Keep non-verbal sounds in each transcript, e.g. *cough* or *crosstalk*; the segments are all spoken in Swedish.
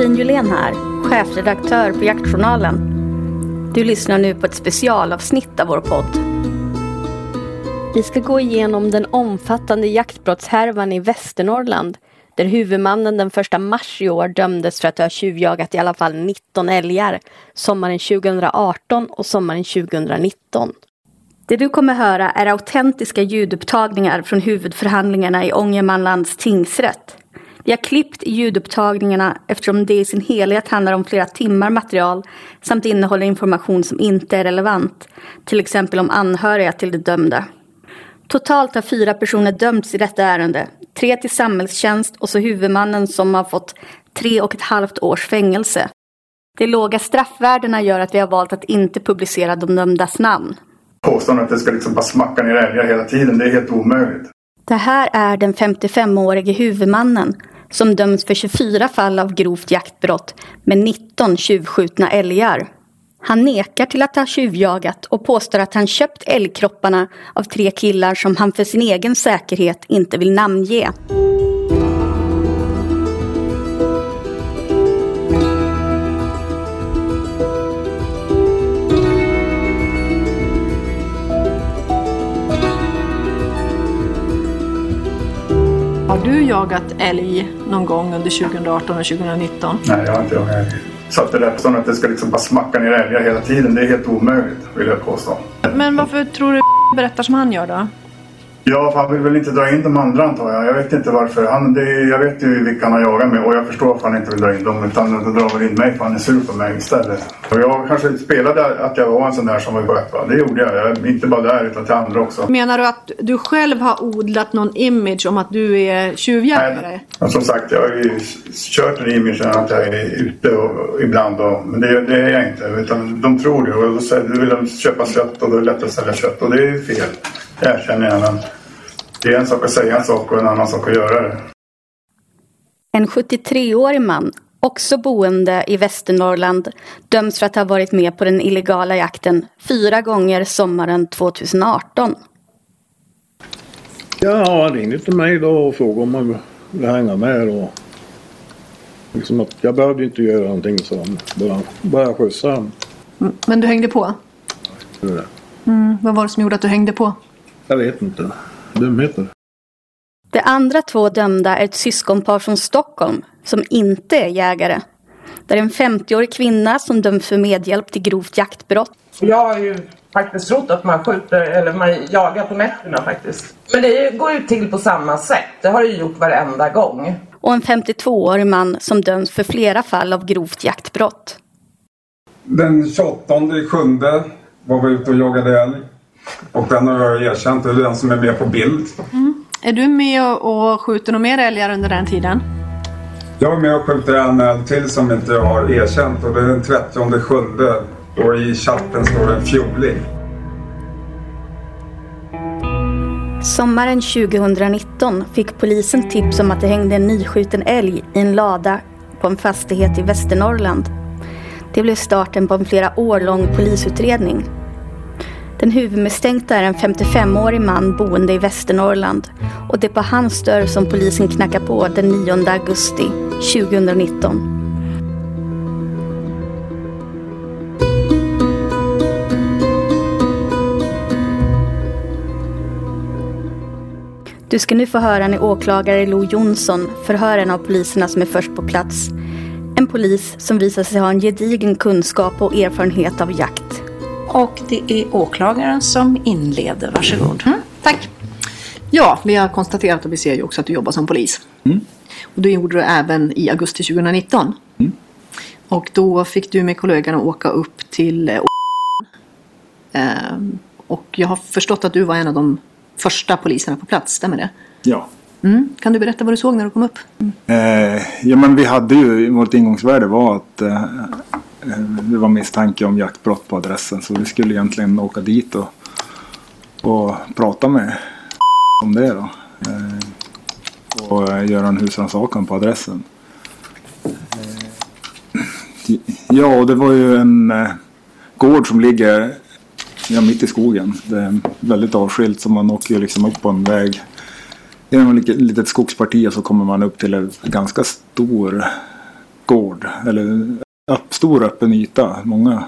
Josefin Julén här, chefredaktör på Jaktjournalen. Du lyssnar nu på ett specialavsnitt av vår podd. Vi ska gå igenom den omfattande jaktbrottshärvan i Västernorrland där huvudmannen den 1 mars i år dömdes för att ha tjuvjagat i alla fall 19 älgar sommaren 2018 och sommaren 2019. Det du kommer höra är autentiska ljudupptagningar från huvudförhandlingarna i Ångermanlands tingsrätt. Vi har klippt i ljudupptagningarna eftersom det i sin helhet handlar om flera timmar material samt innehåller information som inte är relevant, till exempel om anhöriga till de dömda. Totalt har fyra personer dömts i detta ärende, tre till samhällstjänst och så huvudmannen som har fått tre och ett halvt års fängelse. De låga straffvärdena gör att vi har valt att inte publicera de dömdas namn. Påståendet att det ska liksom bara smacka ner älgar hela tiden, det är helt omöjligt. Det här är den 55-årige huvudmannen som döms för 24 fall av grovt jaktbrott med 19 tjuvskjutna älgar. Han nekar till att ha tjuvjagat och påstår att han köpt älgkropparna av tre killar som han för sin egen säkerhet inte vill namnge. Du jagat älg någon gång under 2018 och 2019? Nej, jag har inte jagat älg. Så att det där påståendet att det ska liksom bara smacka ner älgar hela tiden, det är helt omöjligt vill jag påstå. Men varför tror du *laughs* berättar som han gör då? Ja, för han vill väl inte dra in de andra antar jag. Jag vet inte varför. Han, det, jag vet ju vilka han har jagat med och jag förstår varför han inte vill dra in dem. Utan då drar väl in mig för han är sur på mig istället. Och jag kanske spelade att jag var en sån där som var sköt. Va? Det gjorde jag. jag. Inte bara där utan till andra också. Menar du att du själv har odlat någon image om att du är tjuvjägare? Nej, som sagt, jag har ju kört en image att jag är ute och, ibland. Och, men det, det är jag inte. Utan de tror det. Och då vill de köpa kött och då är det lätt att sälja kött. Och det är fel. Det erkänner jag. Men det är en sak att säga en sak och en annan sak att göra det. En 73-årig man, också boende i Västernorrland, döms för att ha varit med på den illegala jakten fyra gånger sommaren 2018. Ja, han ringde till mig då och frågade om han ville hänga med. Och liksom att jag behövde inte göra någonting så han bara började skjutsa honom. Mm, Men du hängde på? Mm, vad var det som gjorde att du hängde på? Jag vet inte. Dumheter. De andra två dömda är ett syskonpar från Stockholm som inte är jägare. Det är en 50-årig kvinna som döms för medhjälp till grovt jaktbrott. Jag har ju faktiskt trott att man skjuter, eller man jagar på nätterna faktiskt. Men det går ju till på samma sätt. Det har det ju gjort varenda gång. Och en 52-årig man som döms för flera fall av grovt jaktbrott. Den 28 sjunde var vi ute och jagade älg. Och den har jag erkänt, det är den som är med på bild. Är du med och, och skjuter några mer älgar under den tiden? Jag är med och skjuter en älg till som inte jag har erkänt och det är den 30 sjunde. Och i chatten står det en fjoling. Sommaren 2019 fick polisen tips om att det hängde en nyskjuten älg i en lada på en fastighet i Västernorrland. Det blev starten på en flera år lång polisutredning. Den huvudmisstänkta är en 55-årig man boende i Västernorrland och det är på hans dörr som polisen knackar på den 9 augusti 2019. Du ska nu få höra när åklagare Lo Jonsson förhör en av poliserna som är först på plats. En polis som visar sig ha en gedigen kunskap och erfarenhet av jakt. Och det är åklagaren som inleder. Varsågod. Mm, tack. Ja, vi har konstaterat och vi ser ju också att du jobbar som polis. Och det gjorde du även i augusti 2019. Och då fick du med kollegorna åka upp till eh, Ehm, Och jag har förstått att du var en av de första poliserna på plats, stämmer det? Ja. Mm. Kan du berätta vad du såg när du kom upp? Eh, ja men vi hade ju, vårt ingångsvärde var att eh, eh, det var misstanke om jaktbrott på adressen. Så vi skulle egentligen åka dit och, och prata med om det då. Eh, och göra en husrannsakan på adressen. Eh, ja, och det var ju en eh, gård som ligger ja, mitt i skogen. Det är väldigt avskilt så man åker ju liksom upp på en väg genom ett litet- litet skogsparti och så kommer man upp till en ganska stor gård. Eller upp, stor öppen yta. Många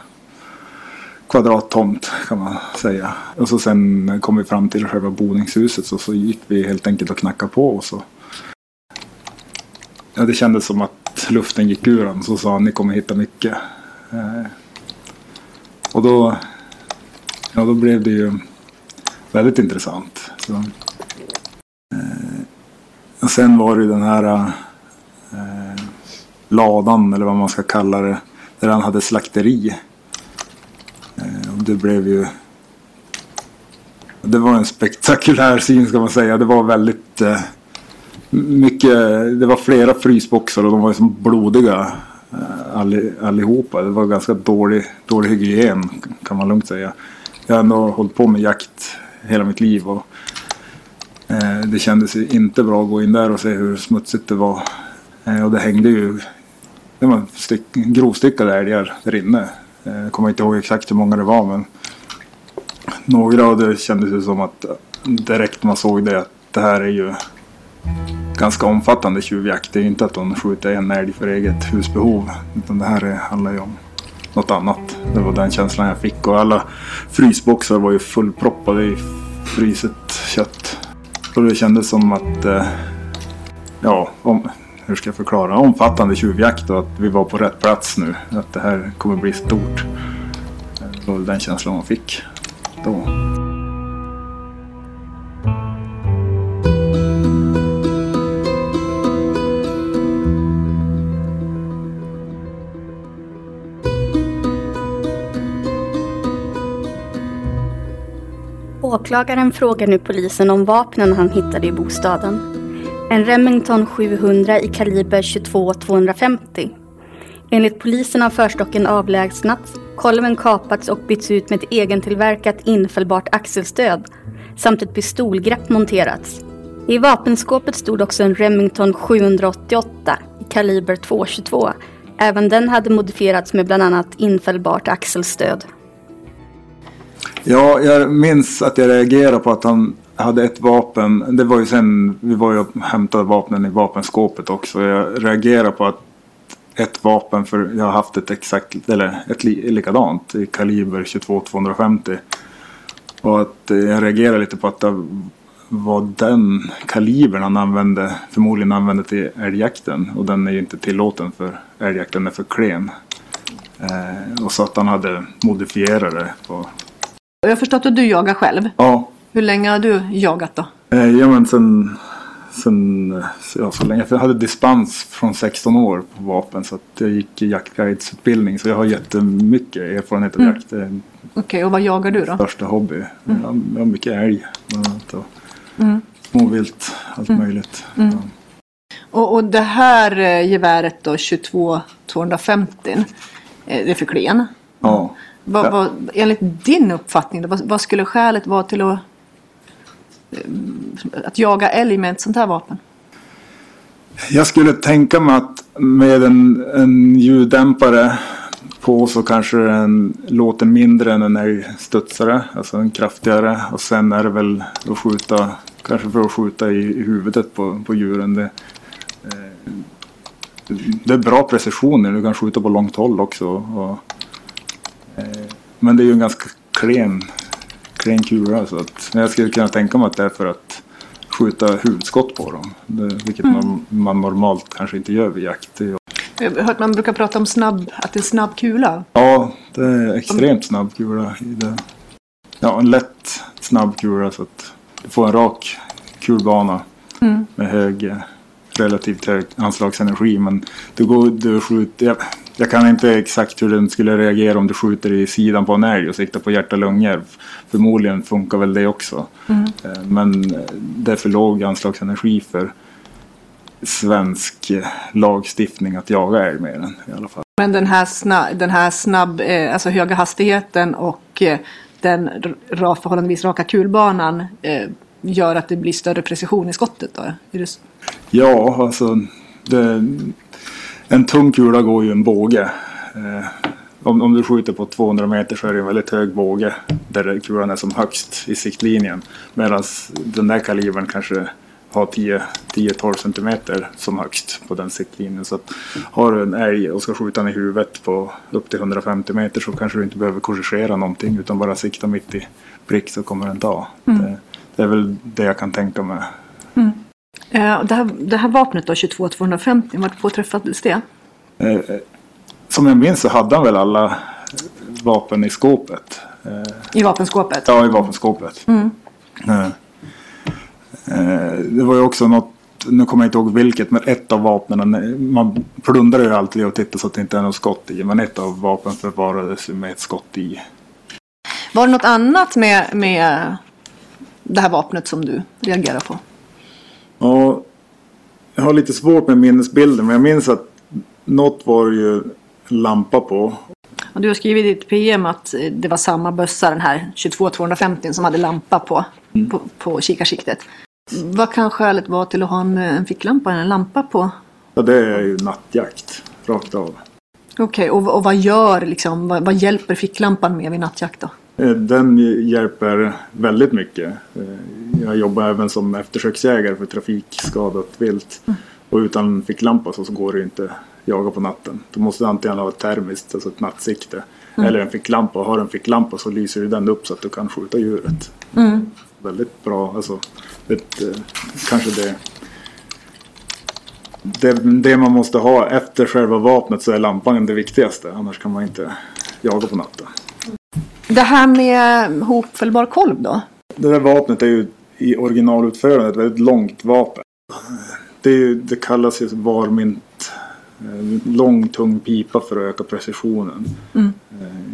kvadrattomt kan man säga. Och så sen kom vi fram till själva boningshuset så, så gick vi helt enkelt och knackade på. Och så. Ja, det kändes som att luften gick ur honom. Så sa han ni kommer hitta mycket. Eh, och då, ja, då blev det ju väldigt intressant. Så, eh, och sen var det ju den här eh, ladan eller vad man ska kalla det. Där han hade slakteri. Eh, och det blev ju det var en spektakulär syn ska man säga. Det var väldigt eh, mycket. Det var flera frysboxar och de var ju som blodiga eh, allihopa. Det var ganska dålig, dålig hygien kan man lugnt säga. Jag har ändå hållit på med jakt hela mitt liv och eh, det kändes inte bra att gå in där och se hur smutsigt det var. Eh, och det hängde ju det var stick, grovstyckade älgar där inne. Jag kommer inte ihåg exakt hur många det var men några av det kändes det som att direkt man såg det att det här är ju ganska omfattande tjuvjakt. Det är ju inte att de skjuter en älg för eget husbehov. Utan det här handlar ju om något annat. Det var den känslan jag fick. Och alla frysboxar var ju fullproppade i fryset kött. Och det kändes som att, eh, ja, om, hur ska jag förklara? Omfattande tjuvjakt och att vi var på rätt plats nu. Att det här kommer bli stort. Det var den känslan man fick då. Åklagaren frågar nu polisen om vapnen han hittade i bostaden. En Remington 700 i kaliber 22 250. Enligt polisen har förstocken avlägsnats, kolven kapats och bytts ut med ett egentillverkat infällbart axelstöd samt ett pistolgrepp monterats. I vapenskåpet stod också en Remington 788 i kaliber .222. Även den hade modifierats med bland annat infällbart axelstöd. Ja, jag minns att jag reagerade på att han hade ett vapen. Det var ju sen, vi var ju och hämtade vapnen i vapenskåpet också. Jag reagerade på att ett vapen, för jag har haft ett exakt, eller ett likadant i kaliber 22-250. Och att jag reagerade lite på att det var den kalibern han använde, förmodligen använde till älgjakten. Och den är ju inte tillåten för älgjakten, är för klen. Eh, och så att han hade modifierat det på jag förstår att du jagar själv. Ja. Hur länge har du jagat då? Eh, ja men sen, sen ja, så länge. Jag hade dispens från 16 år på vapen så att jag gick jaktguidesutbildning så jag har jättemycket erfarenhet av Mm. jakt. Okej, och vad jagar du då? största hobby. Jag, har, jag har mycket älg bland annat och Mm. småvilt, allt möjligt. Mm. Ja. Och, och det här eh, geväret då, 22 250, eh, det är för klen. Ja. Vad, Ja. vad, enligt din uppfattning, vad, vad skulle skälet vara till att, eh, att jaga älg med ett sånt här vapen? Jag skulle tänka mig att med en, en ljuddämpare på så kanske den låter mindre än en älgstudsare, alltså en kraftigare. Och sen är det väl att skjuta, kanske för att skjuta i, i huvudet på, på djuren. Det, eh, det är bra precisioner. du kan skjuta på långt håll också. Och, eh, men det är ju en ganska klen, klen kula. Så att, jag skulle kunna tänka mig att det är för att skjuta huvudskott på dem. Det, vilket man, man normalt kanske inte gör vid jakt. Jag har hört man brukar prata om snabb, att det är en snabb kula. Ja, det är extremt snabb kula i det. Ja, en lätt snabb kula så att du får en rak kulbana Mm. med hög, relativt hög anslagsenergi. Men du går, du skjuter, jag, jag kan inte exakt hur den skulle reagera om du skjuter i sidan på en älg och siktar på hjärta och lungor. Förmodligen funkar väl det också. Mm. Eh, Men eh, det är för låg anslagsenergi för svensk eh, lagstiftning att jaga älg med den i alla fall. Men den här, sna, den här snabb, alltså höga hastigheten och den förhållandevis raka kulbanan gör att det blir större precision i skottet då? Ja, alltså det, en tung kula går ju en båge. Eh, om, om du skjuter på 200 meter så är det en väldigt hög båge där kulan är som högst i siktlinjen. Medan den där kalibern kanske ha 10-12 centimeter som högst på den siktlinjen. Så har du en älg och ska skjuta den i huvudet på upp till 150 meter så kanske du inte behöver korrigera någonting utan bara sikta mitt i prick så kommer den ta. Mm. Det, det är väl det jag kan tänka mig. Eh, Det här, det här vapnet då, 22-250, vart påträffades det? Eh, eh, Som jag minns så hade han väl alla vapen i skåpet. Eh, I vapenskåpet? Ja, i vapenskåpet. Eh, eh, Det var ju också något, nu kommer jag inte ihåg vilket, men ett av vapnen, man plundrar ju alltid och tittar så att det inte är något skott i, men ett av vapnen förvarades med ett skott i. Var det något annat med, med det här vapnet som du reagerar på? Ja, jag har lite svårt med minnesbilden, men jag minns att något var det ju lampa på. Och du har skrivit i ditt PM att eh, det var samma bössa, den här 22-250 som hade lampa på, på, på kikarsiktet. Vad kan skälet vara till att ha en, en ficklampa, en lampa på? Ja, det är ju nattjakt, rakt av. Okej, och, och vad gör liksom, vad, vad hjälper ficklampan med vid nattjakt då? Eh, Den hjälper väldigt mycket. Eh, Jag jobbar även som eftersöksjägare för trafikskadat vilt. Och utan ficklampa så går det inte jaga på natten. Du måste antingen ha ett termiskt, alltså ett nattsikte. Eller en ficklampa. Och har du en ficklampa så lyser ju den upp så att du kan skjuta djuret. Väldigt bra. Alltså, det, eh, kanske det, det. Det man måste ha efter själva vapnet så är lampan det viktigaste. Annars kan man inte jaga på natten. Det här med hopfällbar kolv då? Det där vapnet är ju i originalutförande ett väldigt långt vapen. Det, ju, det kallas ju varmint. eh, Lång tung pipa för att öka precisionen. Eh,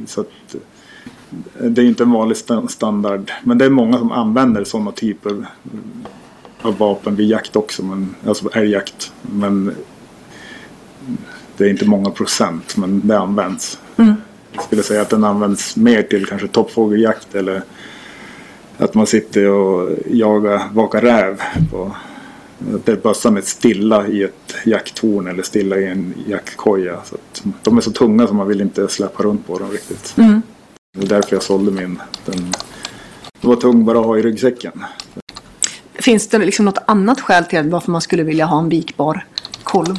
Så att, eh, det är inte en vanlig sta- standard. Men det är många som använder sådana typer av vapen vid jakt också. Men, alltså älgjakt. Men det är inte många procent. Men det används. Jag skulle säga att den används mer till kanske toppfågeljakt eller att man sitter och jagar, vakar räv. På, där bössan är stilla i ett jakttorn eller stilla i en jaktkoja. Så de är så tunga så man vill inte släppa runt på dem riktigt. Det är därför jag sålde min. Den, den var tung bara att ha i ryggsäcken. Finns det liksom något annat skäl till varför man skulle vilja ha en vikbar kolv?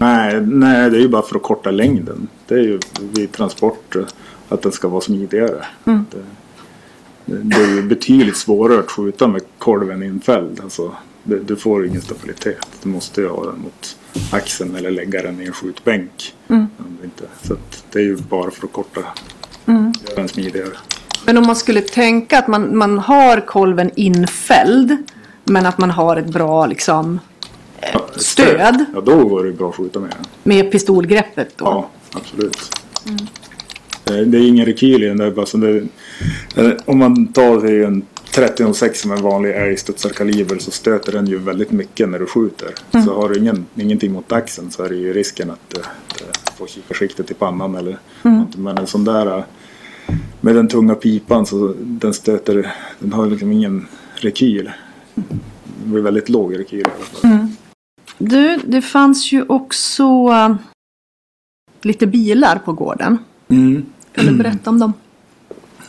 Nej, nej, det är ju bara för att korta längden. Det är ju vid transport eh, att den ska vara smidigare. Det, det är ju betydligt svårare att skjuta med kolven infälld. Alltså, det, du får ingen stabilitet. Du måste ju ha den mot axeln eller lägga den i en skjutbänk. Inte. Så det är ju bara för att korta, göra den smidigare. Men om man skulle tänka att man, man har kolven infälld men att man har ett bra liksom, Stöd? Ja, då går det bra att skjuta med den. med pistolgreppet då. Ja, absolut. Eh, Det är ingen rekyl i den där bössan. Eh, Om man tar sig en 3006 som en vanlig älgstudsarkaliber så stöter den ju väldigt mycket när du skjuter. Så har du ingen, ingenting mot axeln så är det ju risken att du får kikarsiktet i pannan eller något. Men en sån där eh, med den tunga pipan så den stöter, den har liksom ingen rekyl. Det blir väldigt låg rekyl i alla fall. Du, det fanns ju också äh, lite bilar på gården. Mm. Kan du berätta om dem?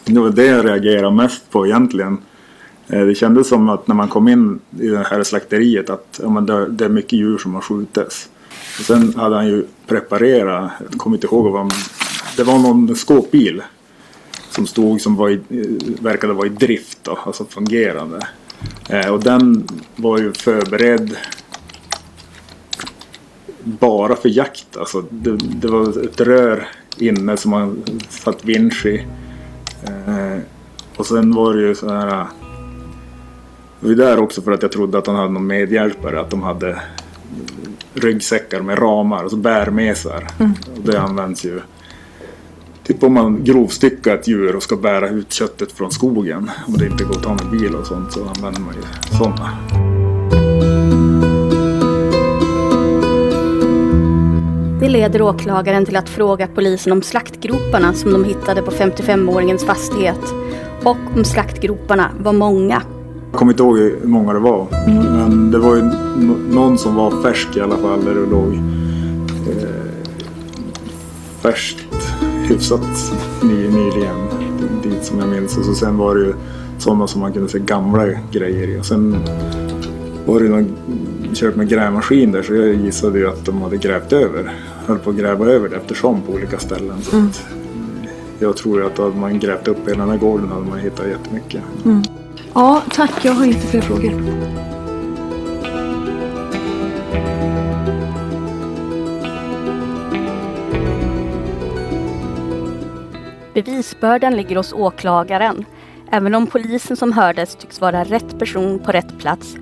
Det var det jag reagerade mest på egentligen. Eh, Det kändes som att när man kom in i det här slakteriet att ja, det, är mycket djur som har skjutits. Och sen hade han ju preparerat, jag kommer inte ihåg vad han, det var någon skåpbil som stod som var i, eh, verkade vara i drift då, alltså fungerande. Eh, och den var ju förberedd bara för jakt. Alltså det, det var ett rör inne som man satt vinsch i. Eh, och sen var det ju så här. Det var där också för att jag trodde att han hade någon medhjälpare. Att de hade ryggsäckar med ramar, alltså bärmesar. Och det används ju. Typ om man grovstyckar ett djur och ska bära ut köttet från skogen. Om det inte går att ta med bil och sånt så använder man ju sådana. Det leder åklagaren till att fråga polisen om slaktgroparna som de hittade på 55-åringens fastighet. Och om slaktgroparna var många. Jag kommer inte ihåg hur många det var. Men det var ju någon som var färsk i alla fall. Där det låg eh, färskt, hyfsat ny, nyligen. Dit som jag minns. Och så sen var det ju sådana som man kunde se gamla grejer i. Och sen varit någon, kört med grävmaskin där så jag gissade ju att de hade grävt över. Höll på att gräva över det eftersom på olika ställen. Så Mm. att, jag tror ju att hade man grävt upp hela den här gården hade man hittat jättemycket. Ja, tack. Jag har inte fler frågor. Bevisbördan ligger hos åklagaren. Även om polisen som hördes tycks vara rätt person på rätt plats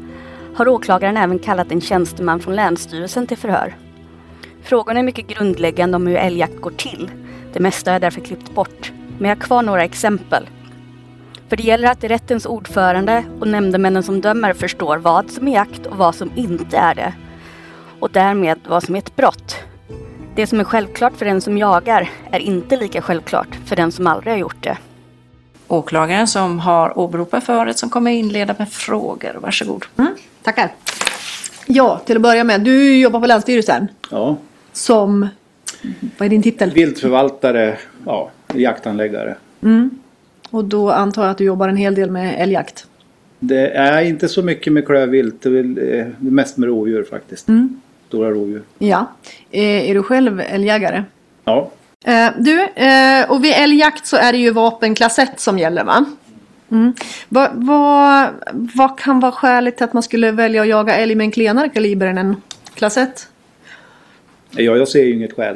har åklagaren även kallat en tjänsteman från Länsstyrelsen till förhör. Frågorna är mycket grundläggande om hur älgjakt går till. Det mesta har jag därför klippt bort. Men jag har kvar några exempel. För det gäller att rättens ordförande och nämndemännen som dömer förstår vad som är jakt och vad som inte är det. Och därmed vad som är ett brott. Det som är självklart för den som jagar är inte lika självklart för den som aldrig har gjort det. Åklagaren som har åberopat förhöret som kommer inleda med frågor. Varsågod. Tackar. Ja, till att börja med. Du jobbar på Länsstyrelsen Ja, som... Vad är din titel? viltförvaltare, ja, jaktanläggare. Och då antar jag att du jobbar en hel del med älgjakt. Det är inte så mycket med klövvilt, det är eh, mest med rovdjur faktiskt. Stora rovdjur. Ja. Eh, är du själv älgjägare? Ja, Eh, du, och vid älgjakt så är det ju vapenklass 1 som gäller va? Mm. Vad vad- vad kan vara skälet till att man skulle välja att jaga älg med en klenare kaliber än en klass 1? ja jag ser ju inget skäl.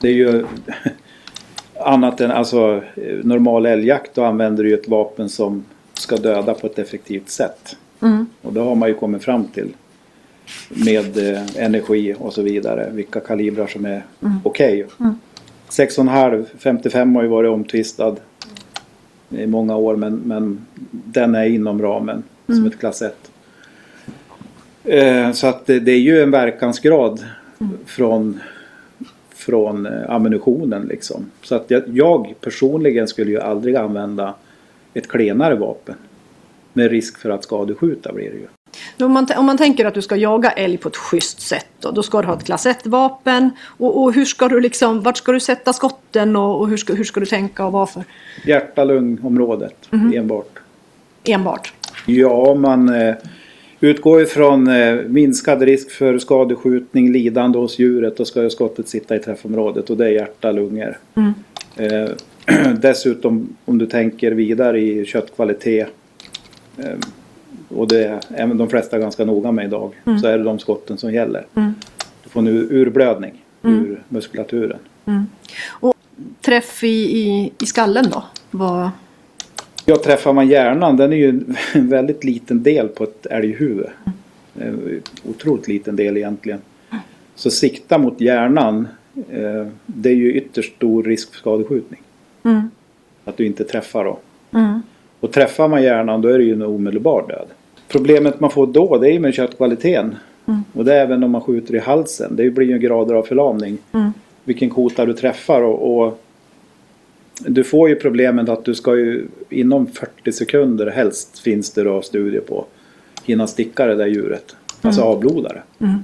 Det är ju *laughs* annat än alltså normal älgjakt, då använder du ju ett vapen som ska döda på ett effektivt sätt. Och det har man ju kommit fram till med eh, energi och så vidare, vilka kalibrar som är okej. 6,5, 55 har ju varit omtvistad i många år men, men den är inom ramen som ett klass 1. Eh, så att det, det är ju en verkansgrad från, från eh, ammunitionen liksom. Så att jag, jag personligen skulle ju aldrig använda ett klenare vapen. Med risk för att skadeskjuta blir det ju. Om man, om man tänker att du ska jaga älg på ett schysst sätt då, då ska du ha ett klass 1-vapen. Och, och hur ska du liksom, vart ska du sätta skotten och, och hur, ska, hur ska du tänka och varför? Hjärta-lungområdet enbart. Enbart. Ja, man eh, utgår ifrån eh, minskad risk för skadeskjutning, lidande hos djuret. Då ska skottet sitta i träffområdet och det är hjärta, lungor. Eh, *clears throat* dessutom om du tänker vidare i köttkvalitet. Och det är även de flesta ganska noga med idag. Så är det de skotten som gäller. Du får nu urblödning ur muskulaturen. Träff i, i, i skallen då? Vad, Ja, träffar man hjärnan, den är ju en väldigt liten del på ett älghuvud. Eh, Otroligt liten del egentligen. Så sikta mot hjärnan, eh, det är ju ytterst stor risk för skadeskjutning. Att du inte träffar då. Och träffar man hjärnan då är det ju en omedelbar död. Problemet man får då det är ju med köttkvaliteten. Och det är även om man skjuter i halsen. Det blir ju grader av förlamning. Vilken kota du träffar och, och du får ju problemet att du ska ju inom 40 sekunder helst finns det då studier på hinna sticka det där djuret. Alltså avbloda det.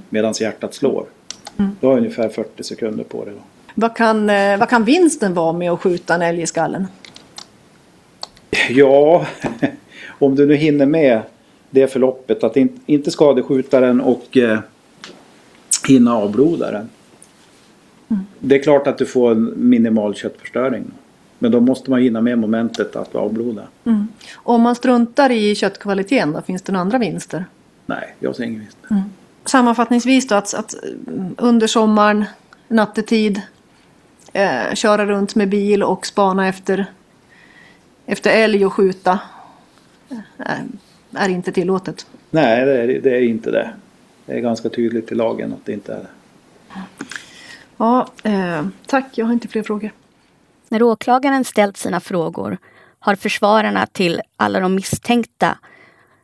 Medan hjärtat slår. Du har ungefär 40 sekunder på det då. vad, kan, eh, vad kan vinsten vara med att skjuta en älg i skallen? Ja, *laughs* om du nu hinner med det förloppet att in, inte skadeskjuta den och eh, hinna avbloda den. Det är klart att du får en minimal köttförstöring. Men då måste man hinna med momentet att avbloda. Om man struntar i köttkvaliteten då, finns det några andra vinster? Nej, jag ser ingen vinst. Sammanfattningsvis då att, att mm, under sommaren, nattetid, eh, köra runt med bil och spana efter, efter älg och skjuta eh, är inte tillåtet. Nej, det är, det är inte det. Det är ganska tydligt i lagen att det inte är det. Ja, eh, tack. Jag har inte fler frågor. När åklagaren ställt sina frågor har försvararna till alla de misstänkta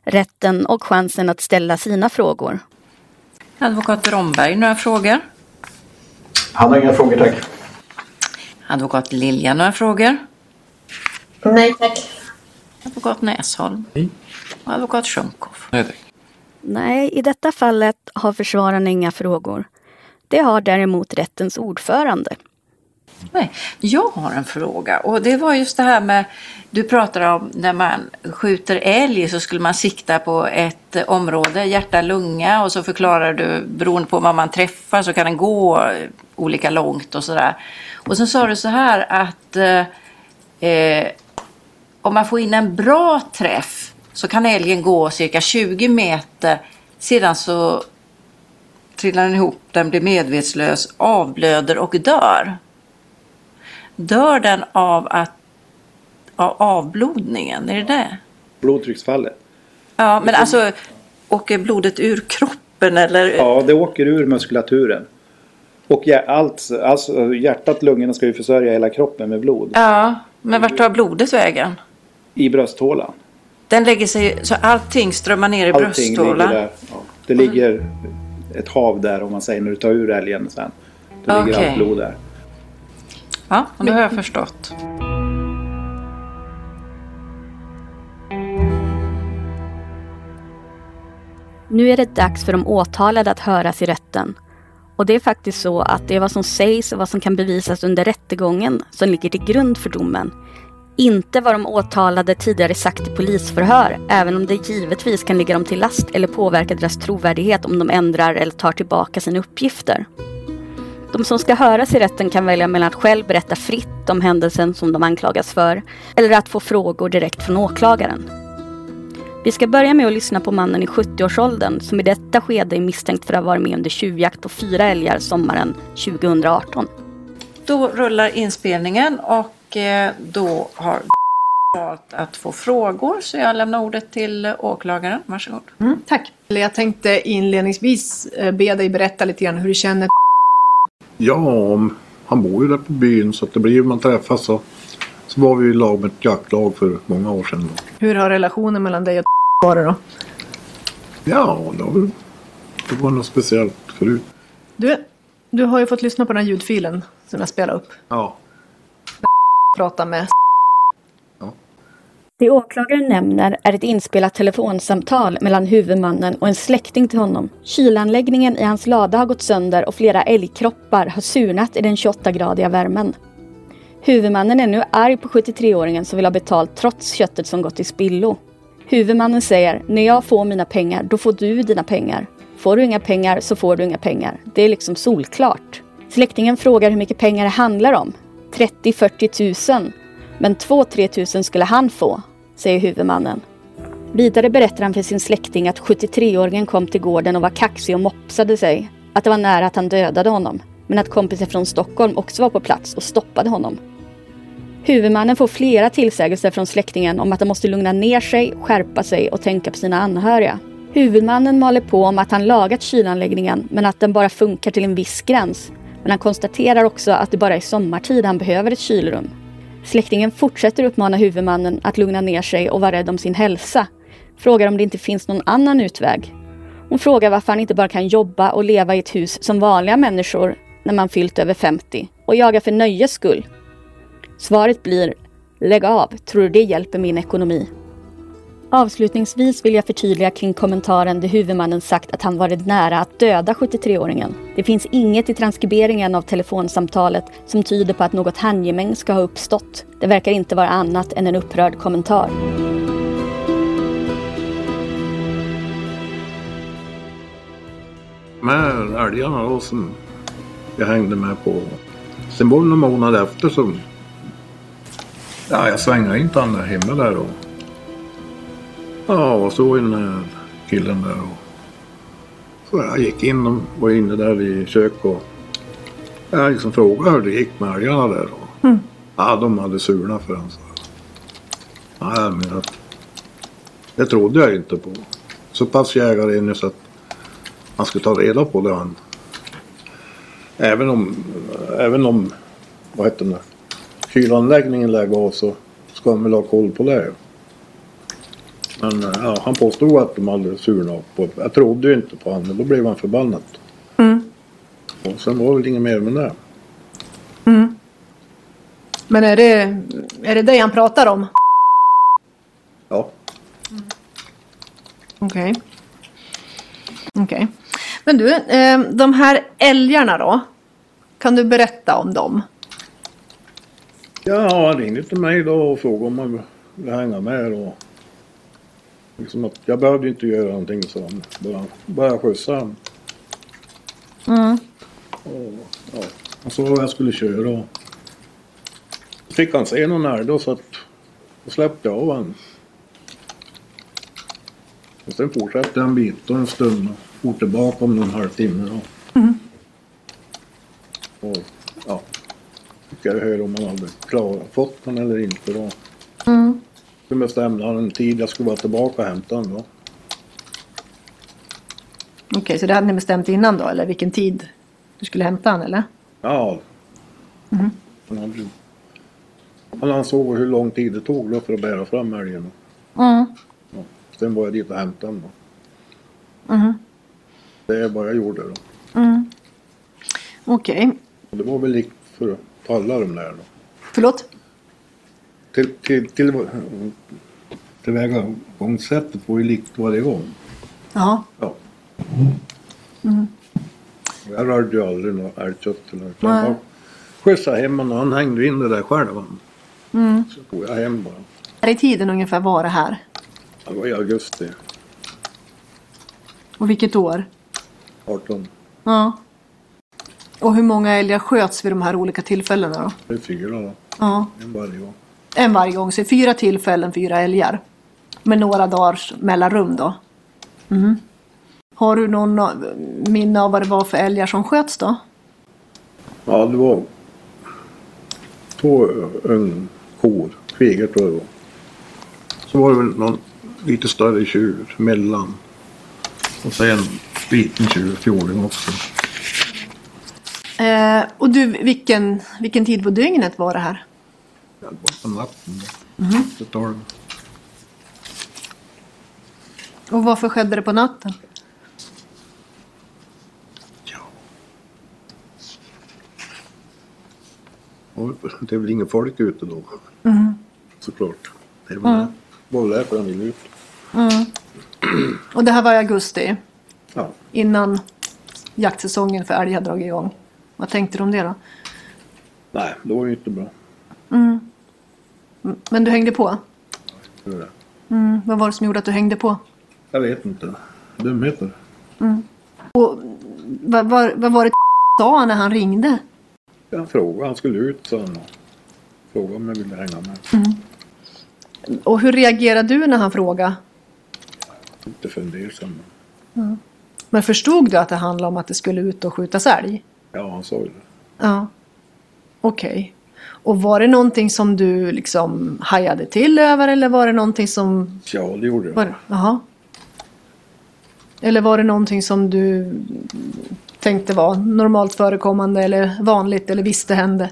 rätten och chansen att ställa sina frågor. Advokat Romberg, några frågor? Han har inga frågor tack. Advokat Lilja, några frågor? Nej tack. Advokat Näsholm? Och advokat Sjunkhoff? Nej. Nej, i detta fallet har försvararna inga frågor. Det har däremot rättens ordförande. Nej, jag har en fråga och det var just det här med du pratar om när man skjuter älg så skulle man sikta på ett område, hjärta, lunga och så förklarar du beroende på vad man träffar så kan den gå olika långt och sådär. Och så sa du så här att eh, om man får in en bra träff så kan älgen gå cirka 20 meter. Sedan så trillar den ihop, den blir medvetslös, avblöder och dör. Dör den av, att, av avblodningen? Är det det? Blodtrycksfallet. Ja, men alltså åker blodet ur kroppen eller? Ja, det åker ur muskulaturen. Och allt, alltså hjärtat, lungorna ska ju försörja hela kroppen med blod. Ja, men vart tar blodet vägen? I brösthålan. Den lägger sig, så allting strömmar ner i allting brösthålan? Ligger där. Ja. Det ligger ett hav där om man säger när du tar ur älgen sen. Då ligger Okej. allt blod där. Ja, nu har jag förstått. Nu är det dags för de åtalade att höras i rätten. Och det är faktiskt så att det är vad som sägs och vad som kan bevisas under rättegången som ligger till grund för domen. Inte vad de åtalade tidigare sagt i polisförhör, även om det givetvis kan ligga dem till last eller påverka deras trovärdighet om de ändrar eller tar tillbaka sina uppgifter. De som ska höras i rätten kan välja mellan att själv berätta fritt om händelsen som de anklagas för, eller att få frågor direkt från åklagaren. Vi ska börja med att lyssna på mannen i 70-årsåldern som i detta skede är misstänkt för att ha varit med under tjuvjakt på fyra älgar sommaren 2018. Då rullar inspelningen och eh, då har *laughs* valt att få frågor så jag lämnar ordet till åklagaren. Varsågod. Mm, tack. Jag tänkte inledningsvis eh, be dig berätta lite grann hur du känner. Ja, om- han bor ju där på byn så att det blir ju man träffas så. Så var vi i lag med ett jaktlag för många år sedan. Då. Hur har relationen mellan dig och *laughs* varit då? Ja, det var, det var något speciellt förut. Du, du har ju fått lyssna på den här ljudfilen som jag spelade upp. Ja. Prata med Det åklagaren nämner är ett inspelat telefonsamtal mellan huvudmannen och en släkting till honom. Kylanläggningen i hans lada har gått sönder och flera älgkroppar har surnat i den 28-gradiga värmen. Huvudmannen är nu arg på 73-åringen som vill ha betalt trots köttet som gått i spillo. Huvudmannen säger, när jag får mina pengar, då får du dina pengar. Får du inga pengar så får du inga pengar. Det är liksom solklart. Släktingen frågar hur mycket pengar det handlar om. 30-40 000. Men 2-3 tusen skulle han få, säger huvudmannen. Vidare berättar han för sin släkting att 73-åringen kom till gården och var kaxig och mopsade sig. Att det var nära att han dödade honom. Men att kompisar från Stockholm också var på plats och stoppade honom. Huvudmannen får flera tillsägelser från släktingen om att han måste lugna ner sig, skärpa sig och tänka på sina anhöriga. Huvudmannen maler på om att han lagat kylanläggningen men att den bara funkar till en viss gräns. Men han konstaterar också att det bara är sommartid han behöver ett kylrum. Släktingen fortsätter uppmana huvudmannen att lugna ner sig och vara rädd om sin hälsa. Frågar om det inte finns någon annan utväg. Hon frågar varför han inte bara kan jobba och leva i ett hus som vanliga människor när man fyllt över 50 och jaga för nöjes skull. Svaret blir Lägg av, tror du det hjälper min ekonomi? Avslutningsvis vill jag förtydliga kring kommentaren där huvudmannen sagt att han varit nära att döda 73-åringen. Det finns inget i transkriberingen av telefonsamtalet som tyder på att något handgemäng ska ha uppstått. Det verkar inte vara annat än en upprörd kommentar. Med älgarna då som jag hängde med på. Sen var det någon månad efter som ja, jag svängde in till han där hemma där och ja, och så den där killen där och så jag gick in och var inne där i köket och jag liksom frågade hur det gick med älgarna där. Och, Mm. Ja, de hade surnat för han sa. Ja, men att det trodde jag inte på. Så pass jägare är så att man ska ta reda på det. Han. Även om, även om, vad heter det, kylanläggningen lägger av så ska man väl ha koll på det. Men ja, han påstod att de hade surnat på Jag trodde ju inte på honom, men då blev han förbannad. Mm. Och sen var det väl inget mer med det. Mm. Men är det, är det det han pratar om? Ja. Okej. Okej. Men du, eh, de här älgarna då? Kan du berätta om dem? Ja, han ringde till mig då och frågade om man ville hänga med. Och liksom att jag behövde inte göra någonting så han. Bara, bara skjutsa honom. Mm. Och, ja, han sa vad jag skulle köra. Och fick han se någon älg då så att då släppte jag av honom. Och sen fortsatte han bit och en stund och for tillbaka om en halvtimme. Då. Mm. Och ja, fick jag höra om han hade klarat, fått den eller inte då. Mm. Sen bestämde han en tid jag skulle vara tillbaka och hämta den då. Okej, så det hade ni bestämt innan då? Eller vilken tid du skulle hämta han eller? Ja. Han, hade, han ansåg hur lång tid det tog då för att bära fram älgen. Mm. Sen var jag dit och hämtade den då. Mhm. Det är vad jag gjorde då. Mm. Okej. Och det var väl likt för alla de där då. Förlåt? Till, till, till, tillvägagångssättet var ju likt varje gång. Ja. Ja. Mm. Jag rörde ju aldrig något älgkött eller. Jag skjutsade hem honom han hängde in det där själv. Mm. Så tog jag hem bara. När i tiden ungefär var det här? Det var i augusti Och vilket år? 18. Ja. Och hur många älgar sköts vid de här olika tillfällena då? Det är fyra då. Ja. En varje gång. En varje gång, så fyra tillfällen, fyra älgar. Med några dagars mellanrum då. Mhm. Har du någon eh, minne av vad det var för älgar som sköts då? Ja, det var två ungkor. Kvigor tror jag det var. Så var det väl någon lite större tjur mellan. Och så en liten tjur, fjording också. Eh, och du, vilken, vilken tid på dygnet var det här? Ja, då. Mhm. Det tar det. Och varför skedde det på natten? Och det är väl ingen folk ute då. Mm. Såklart. Det var Mm. väl därför han ville ut. Mm. Och det här var i augusti? Ja. Innan jaktsäsongen för älg hade dragit igång. Vad tänkte du om det då? Nej, det var ju inte bra. Mm. Men du hängde på? Mm. Vad var det som gjorde att du hängde på? Jag vet inte. Dumheter. Mm. Och vad, vad, vad var det *laughs* sa när han ringde? Jag frågade, han skulle ut sa han. Frågade om jag ville hänga med. Mm. Och hur reagerade du när han frågade? Lite fundersam. Mm. Men förstod du att det handlade om att det skulle ut och skjutas älg? Ja, han sa ju det. Ja. Okej. Och var det någonting som du liksom hajade till över eller var det någonting som... Ja, det gjorde jag. Jaha. Eller var det någonting som du tänkte var normalt förekommande eller vanligt eller visste hände?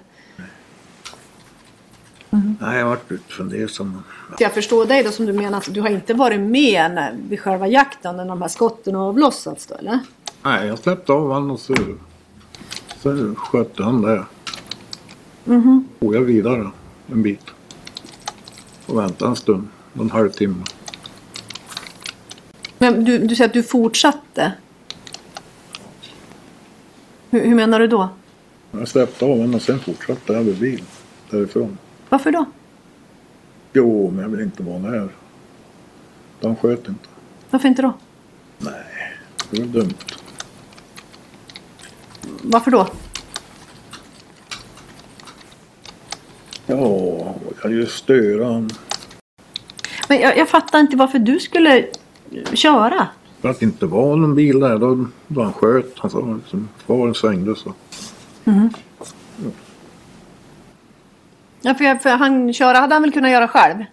Nej, jag vart lite fundersam. Jag förstår dig då som du menar att du har inte varit med när, vid själva jakten när de här skotten har avlossats då eller? Nej, jag släppte av honom och så, så skötte han det. Mhm. Och jag vidare en bit. Och väntade en stund, en halvtimme. Men du, du säger att du fortsatte? Hur, hur menar du då? Jag släppte av honom och sen fortsatte jag med bil därifrån. Varför då? Jo, men jag vill inte vara nära. De sköt inte. Varför inte då? Det var dumt. Varför då? Ja, jag kan ju störa honom. Men jag, jag fattar inte varför du skulle köra. För att det inte var någon bil där, då, då han sköt. Han sa liksom, sparen svängde så. Mhm. Ja, för, jag- för han köra hade han väl kunnat göra själv?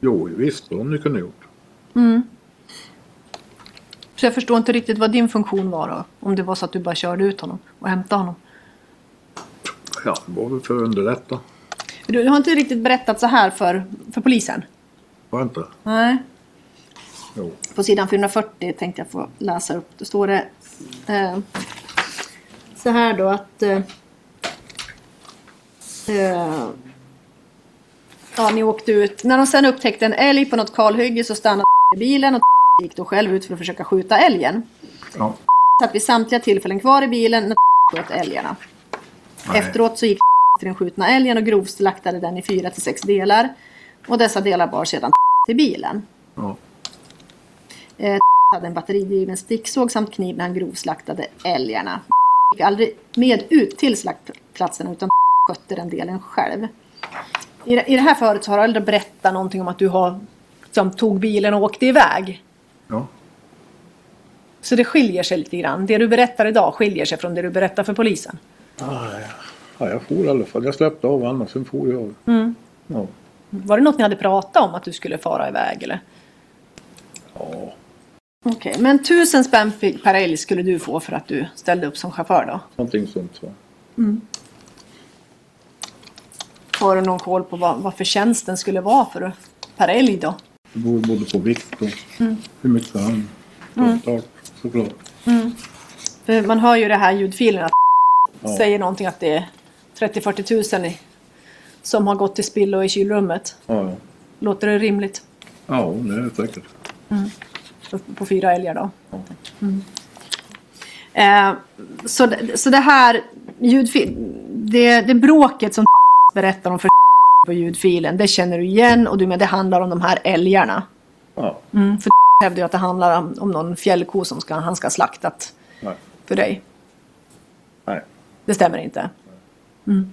Jo, visst, det hade ni kunnat gjort. Mm. Så jag förstår inte riktigt vad din funktion var då. Om det var så att du bara körde ut honom och hämtade honom. Ja, det var väl för att underlätta. Du, har inte riktigt berättat så här för, för polisen? Var inte? Nej. Jo. På sidan 440 tänkte jag få läsa upp. Då står det eh, så här då att eh, eh, ja, ni åkte ut. När de sen upptäckte en älg på något kalhygge så stannade bilen och gick då själv ut för att försöka skjuta älgen. Ja. Satt vid samtliga tillfällen kvar i bilen när sköt älgarna. Nej. Efteråt så gick till den skjutna älgen och grovslaktade den i fyra till sex delar. Och dessa delar bar sedan till bilen. Ja. Eh, hade en batteridriven sticksåg samt kniv när han grovslaktade älgarna. gick aldrig med ut till slaktplatsen utan skötte den delen själv. I, det- I det här förut så har du aldrig berättat någonting om att du har som tog bilen och åkte iväg. Ja. Så det skiljer sig lite grann. Det du berättar idag skiljer sig från det du berättar för polisen. Ah, ja. Ja, jag for i alla fall. Jag släppte av honom, sen for jag. Mm. Ja. Var det något ni hade pratat om att du skulle fara iväg eller? ja. Okej, men tusen spänn per älg skulle du få för att du ställde upp som chaufför då? Någonting sånt. Så. Har du någon koll på vad, vad förtjänsten skulle vara för per älg då? Det beror både på vikt och hur mycket han kostar såklart. För man hör ju det här ljudfilen att Ja. säger någonting att det är 30-40 tusen i, som har gått till spillo i kylrummet. Ja, ja. Låter det rimligt? ja, det är det säkert. På, på fyra älgar då? Mm. Eh, så, så det här ljudfil, det, det bråket som *laughs* berättar om för *laughs* på ljudfilen, det känner du igen och du med det handlar om de här älgarna. Ja. Mm, för *laughs* hävdar ju att det handlar om, om någon fjällko som ska, han ska ha slaktat Nej. för dig. Nej. Det stämmer inte. Mm.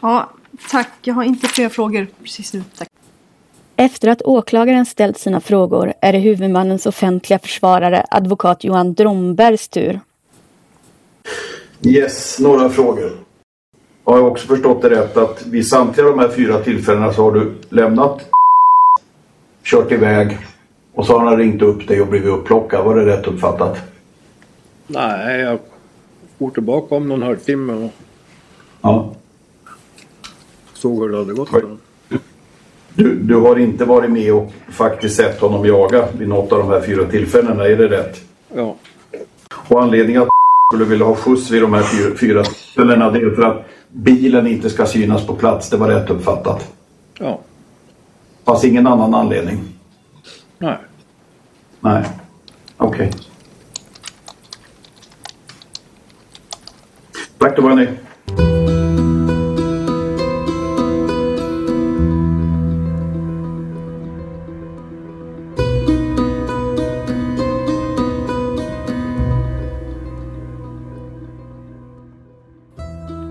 Ja, tack. Jag har inte fler frågor precis nu. Tack. Efter att åklagaren ställt sina frågor är det huvudmannens offentliga försvarare, advokat Johan Drombergs tur. Yes, några frågor. Har jag också förstått det rätt att vid samtliga de här fyra tillfällena så har du lämnat, kört iväg och så har han ringt upp dig och blivit upplockad. Var det rätt uppfattat? Nej, jag for tillbaka om någon halvtimme och Ja. såg hur det hade gått för. Du, du har inte varit med och faktiskt sett honom jaga vid något av de här fyra tillfällena, är det rätt? Ja. Och anledningen att *laughs* skulle vilja ha skjuts vid de här fyra, fyra tillfällena det är för att bilen inte ska synas på plats. Det var rätt uppfattat. Ja. Fanns ingen annan anledning? Nej. Nej. Okej. Tack, då var ni.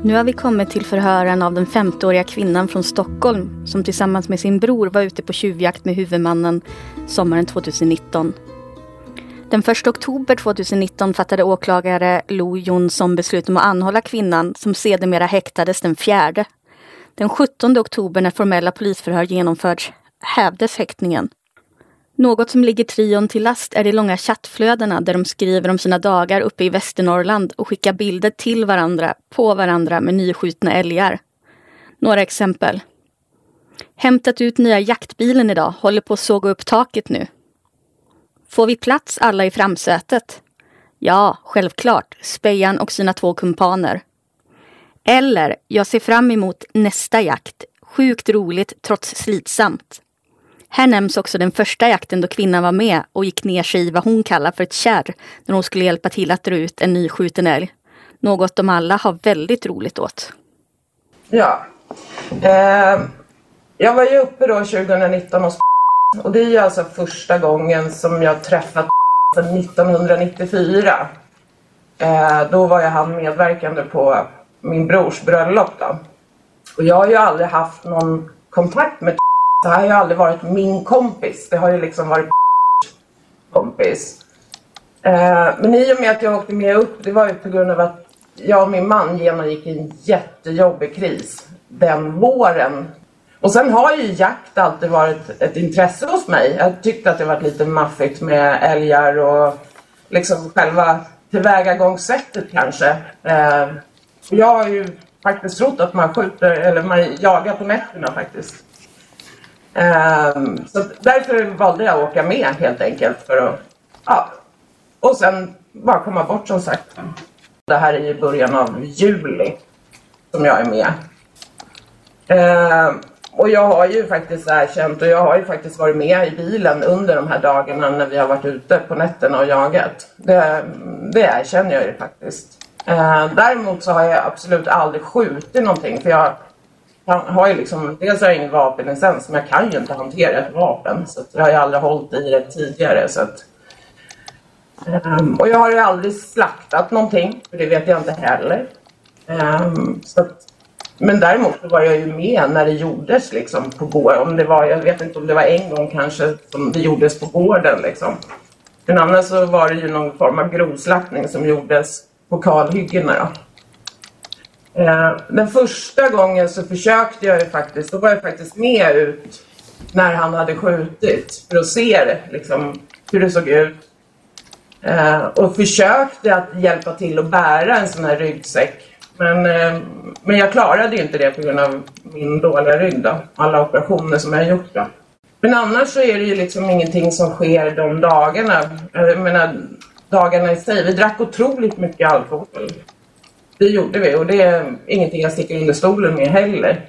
Nu har vi kommit till förhören av den 50-åriga kvinnan från Stockholm som tillsammans med sin bror var ute på tjuvjakt med huvudmannen sommaren 2019. Den 1 oktober 2019 fattade åklagare Lo Jonsson beslut om att anhålla kvinnan som sedermera häktades den 4. Den 17 oktober när formella polisförhör genomförts hävdes häktningen. Något som ligger trion till last är de långa chattflödena där de skriver om sina dagar uppe i Västernorrland och skickar bilder till varandra, på varandra med nyskjutna älgar. Några exempel. Hämtat ut nya jaktbilen idag, håller på att såga upp taket nu. Får vi plats alla i framsätet? Ja, självklart. Spejan och sina två kumpaner. Eller, jag ser fram emot nästa jakt. Sjukt roligt trots slitsamt. Här nämns också den första jakten då kvinnan var med och gick ner sig i vad hon kallar för ett kärr när hon skulle hjälpa till att dra ut en nyskjuten älg. Något de alla har väldigt roligt åt. Ja. Eh, jag var ju uppe då 2019 hos och det är ju alltså första gången som jag träffat *laughs* sedan 1994. Eh, då var jag han medverkande på min brors bröllop då. Och jag har ju aldrig haft någon kontakt med *laughs* så här har ju aldrig varit min kompis. Det har ju liksom varit *laughs* kompis. Eh, men i och med att jag åkte med upp, det var ju på grund av att jag och min man genomgick en jättejobbig kris den våren. Och sen har ju jakt alltid varit ett intresse hos mig. Jag tyckte att det varit lite maffigt med älgar och liksom själva tillvägagångssättet kanske. Eh, jag har ju faktiskt trott att man skjuter, eller man jagar på nätterna faktiskt. Eh, så därför valde jag att åka med helt enkelt för att, ja. Och sen bara komma bort som sagt. Det här är i början av juli som jag är med. Eh, och jag har ju faktiskt erkänt och jag har ju faktiskt varit med i bilen under de här dagarna när vi har varit ute på nätterna och jagat. Det, det erkänner jag ju faktiskt. Eh, däremot så har jag absolut aldrig skjutit någonting för jag har ju liksom, dels har jag ingen vapenlicens men jag kan ju inte hantera ett vapen. Så jag har ju aldrig hållit i det tidigare. Så att, um, och jag har ju aldrig slaktat någonting, för det vet jag inte heller. Um, så att, men däremot var jag ju med när det gjordes liksom på gården. Om det var, jag vet inte om det var en gång kanske som det gjordes på gården liksom. Men annars så var det ju någon form av grovslaktning som gjordes på kalhyggena. Eh, den första gången så försökte jag ju faktiskt, då var jag faktiskt med ut när han hade skjutit för att se det, liksom, hur det såg ut. Eh, och försökte att hjälpa till att bära en sån här ryggsäck. Men, eh, men jag klarade inte det på grund av min dåliga rygg då, alla operationer som jag har gjort då. Men annars så är det ju liksom ingenting som sker de dagarna. Eh, jag menar, dagarna i sig. Vi drack otroligt mycket alkohol. Det gjorde vi och det är ingenting jag sticker under stolen med heller.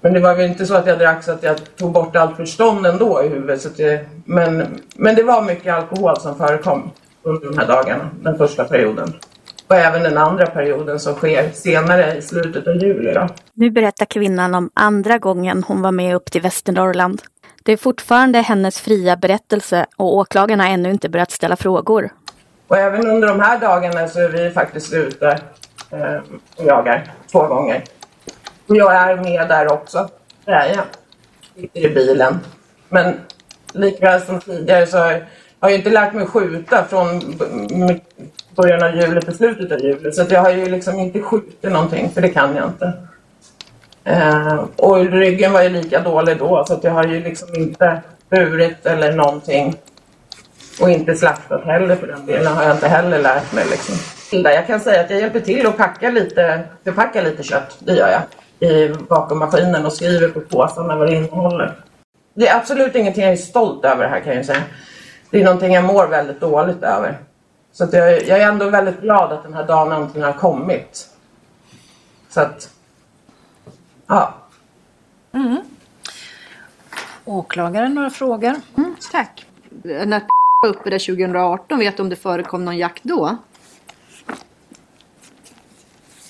Men det var väl inte så att jag drack så att jag tog bort allt förstånd ändå i huvudet. Så det, men, men det var mycket alkohol som förekom under de här dagarna, den första perioden. Och även den andra perioden som sker senare i slutet av juli. Då. Nu berättar kvinnan om andra gången hon var med upp till Västernorrland. Det är fortfarande hennes fria berättelse och åklagarna har ännu inte börjat ställa frågor. Och även under de här dagarna så är vi faktiskt ute eh, och jagar två gånger. Och jag är med där också. Det är jag. Sitter i bilen. Men likväl som tidigare så har jag inte lärt mig skjuta från början av juli till slutet av juli. Så jag har ju liksom inte skjutit någonting, för det kan jag inte. Eh, och ryggen var ju lika dålig då, så att jag har ju liksom inte burit eller någonting. Och inte slaktat heller för den delen har jag inte heller lärt mig. Liksom. Jag kan säga att jag hjälper till att packa lite, förpacka lite kött, det gör jag. I vakuummaskinen och skriver på påsarna vad det innehåller. Det är absolut ingenting jag är stolt över här kan jag säga. Det är någonting jag mår väldigt dåligt över. Så att jag, jag är ändå väldigt glad att den här dagen äntligen har kommit. Så att, ja. Mm. Åklagaren, några frågor? Mm, tack. När var uppe där 2018, vet du om det förekom någon jakt då?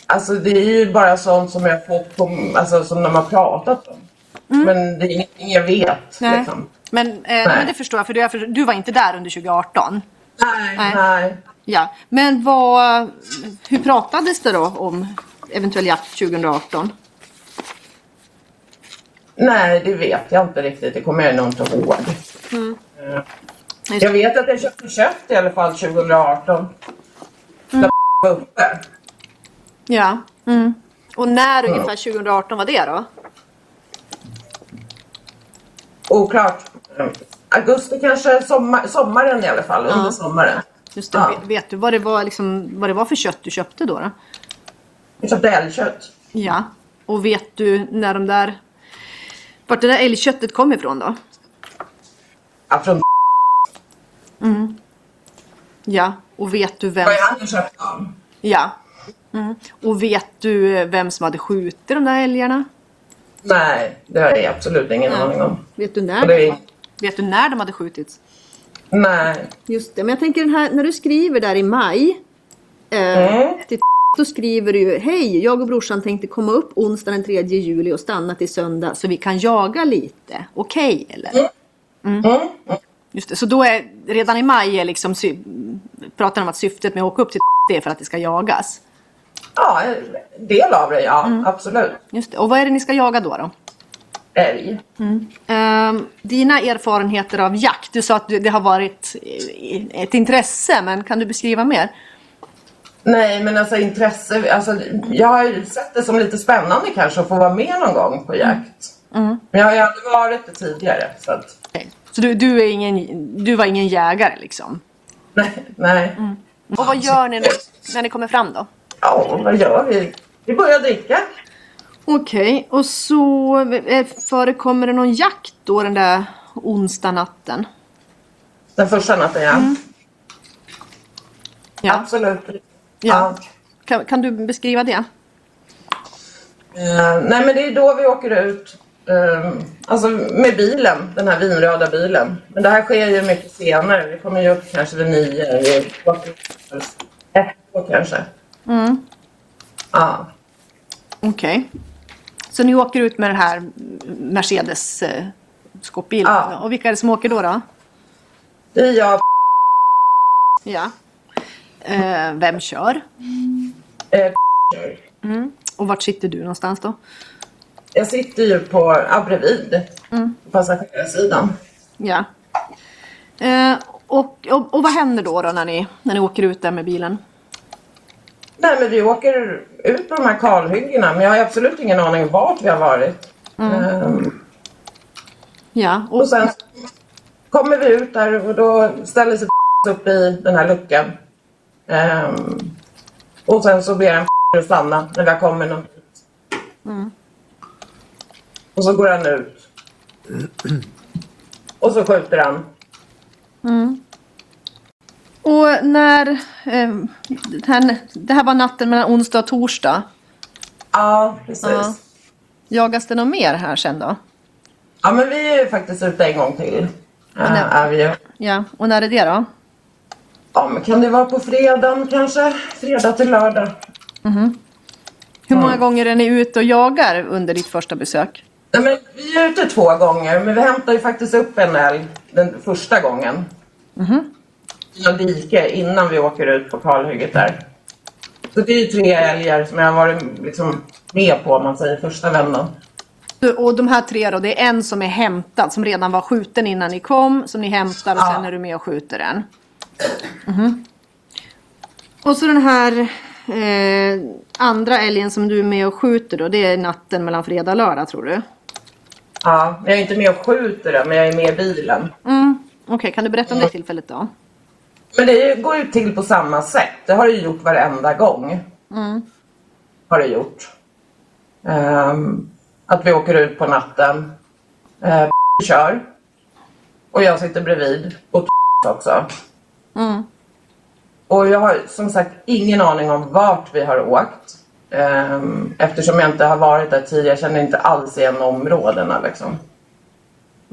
Alltså det är ju bara sånt som jag fått på, alltså som de har pratat om. Mm. Men det är ingenting jag vet. Nej. Liksom. Men, eh, men det förstår jag, för du, för du var inte där under 2018? Nej, nej. nej. Ja, men vad, hur pratades det då om eventuell jakt 2018? Nej, det vet jag inte riktigt. Det kommer jag nog inte ihåg. Mm. Eh, jag vet att jag köpte kött i alla fall 2018. Mm. var uppe. Ja. Mm. Och när mm. ungefär 2018 var det då? Oklart. Augusti kanske, sommar, sommaren i alla fall. Under sommaren. Just det. Ja. Vet du vad det, var, liksom, vad det var för kött du köpte då? då? Jag köpte älgkött. Ja. Och vet du när de där... Vart det där älgköttet kom ifrån då? Ja, från Mm. Ja, och vet du vem... Vad jag hade köpt dem? Ja. Mm. Och vet du vem som hade skjutit de där älgarna? Nej, det har jag absolut ingen aning om. Vet du när? Vet du när de hade skjutits? Nej. Just det, men jag tänker den här, när du skriver där i maj. Eh, mm. till då skriver du ju Hej, jag och brorsan tänkte komma upp onsdag den 3 juli och stanna till söndag så vi kan jaga lite. Okej, okay, eller? Mm. Mm. Just det, så då är redan i maj är liksom pratar om att syftet med att åka upp till det är för att det ska jagas? Ja, en del av det ja, mm. absolut. Just det. Och vad är det ni ska jaga då? då? Älg. Mm. Um, dina erfarenheter av jakt, du sa att det har varit ett intresse, men kan du beskriva mer? Nej, men alltså intresse, alltså, jag har sett det som lite spännande kanske att få vara med någon gång på jakt. Mm. Men jag har ju aldrig varit det tidigare. Så att... okay. Så du, du, är ingen, du var ingen jägare liksom? Nej. nej. Mm. Och vad gör ni när, när ni kommer fram då? Ja, vad gör vi? Vi börjar dricka. Okej, okay. och så eh, förekommer det någon jakt då den där onsdag natten? Den första natten, ja. Mm. ja. Absolut. Ja. ja. Kan, kan, du beskriva det? Uh, nej, men det är då vi åker ut Um, alltså med bilen, den här vinröda bilen. Men det här sker ju mycket senare. Vi kommer ju upp kanske vid nio, ett år kanske. Mm. Ja. Okej. Så ni åker ut med den här Mercedes eh, skåpbilen? Ja. Och vilka är det som åker då? då? Det är jag Ja. Eh, vem kör? eh, Mm. Och vart sitter du någonstans då? Jag sitter ju på, ja, bredvid. Mm. På passagerarsidan. Ja. Eh, och, och, och vad händer då, då när, ni, när ni åker ut där med bilen? Nej men vi åker ut på de här kalhyggena men jag har absolut ingen aning vart vi har varit. Ehm, Ja. Och, och sen kommer vi ut där och då ställer sig *laughs* upp i den här luckan. Ehm, och sen så ber han *laughs* att stanna när vi har kommit någon bit. Och så går han ut. *clears throat* Och så skjuter han. Och när... Eh, det, här, det här var natten mellan onsdag och torsdag. Ja, precis. Ja. Jagas det något mer här sen då? Ja men vi är ju faktiskt ute en gång till. nej. Uh, är vi ju. Ja. Och när är det då? Ja men kan det vara på fredagen kanske? Fredag till lördag. Hur många gånger är ni ute och jagar under ditt första besök? Nej, men vi är ute två gånger men vi hämtar ju faktiskt upp en älg den första gången. I en dike innan vi åker ut på kalhygget där. Så det är ju tre älgar som jag har varit liksom med på om man säger första vändan. Och de här tre då, det är en som är hämtad, som redan var skjuten innan ni kom, som ni hämtar och Ja. sen är du med och skjuter den. Mhm. Och så den här eh, andra älgen som du är med och skjuter då, det är natten mellan fredag och lördag tror du? Ja, jag är inte med och skjuter den men jag är med i bilen. Mm. Okej, kan du berätta om det tillfället då? Men det går ju till på samma sätt. Det har det gjort varenda gång. Har det gjort. Ehm, att vi åker ut på natten. Uh, *laughs* kör. Och jag sitter bredvid. Och *laughs* också. Och jag har som sagt ingen aning om vart vi har åkt. Ehm, eftersom jag inte har varit där tidigare. Jag känner inte alls igen områdena liksom.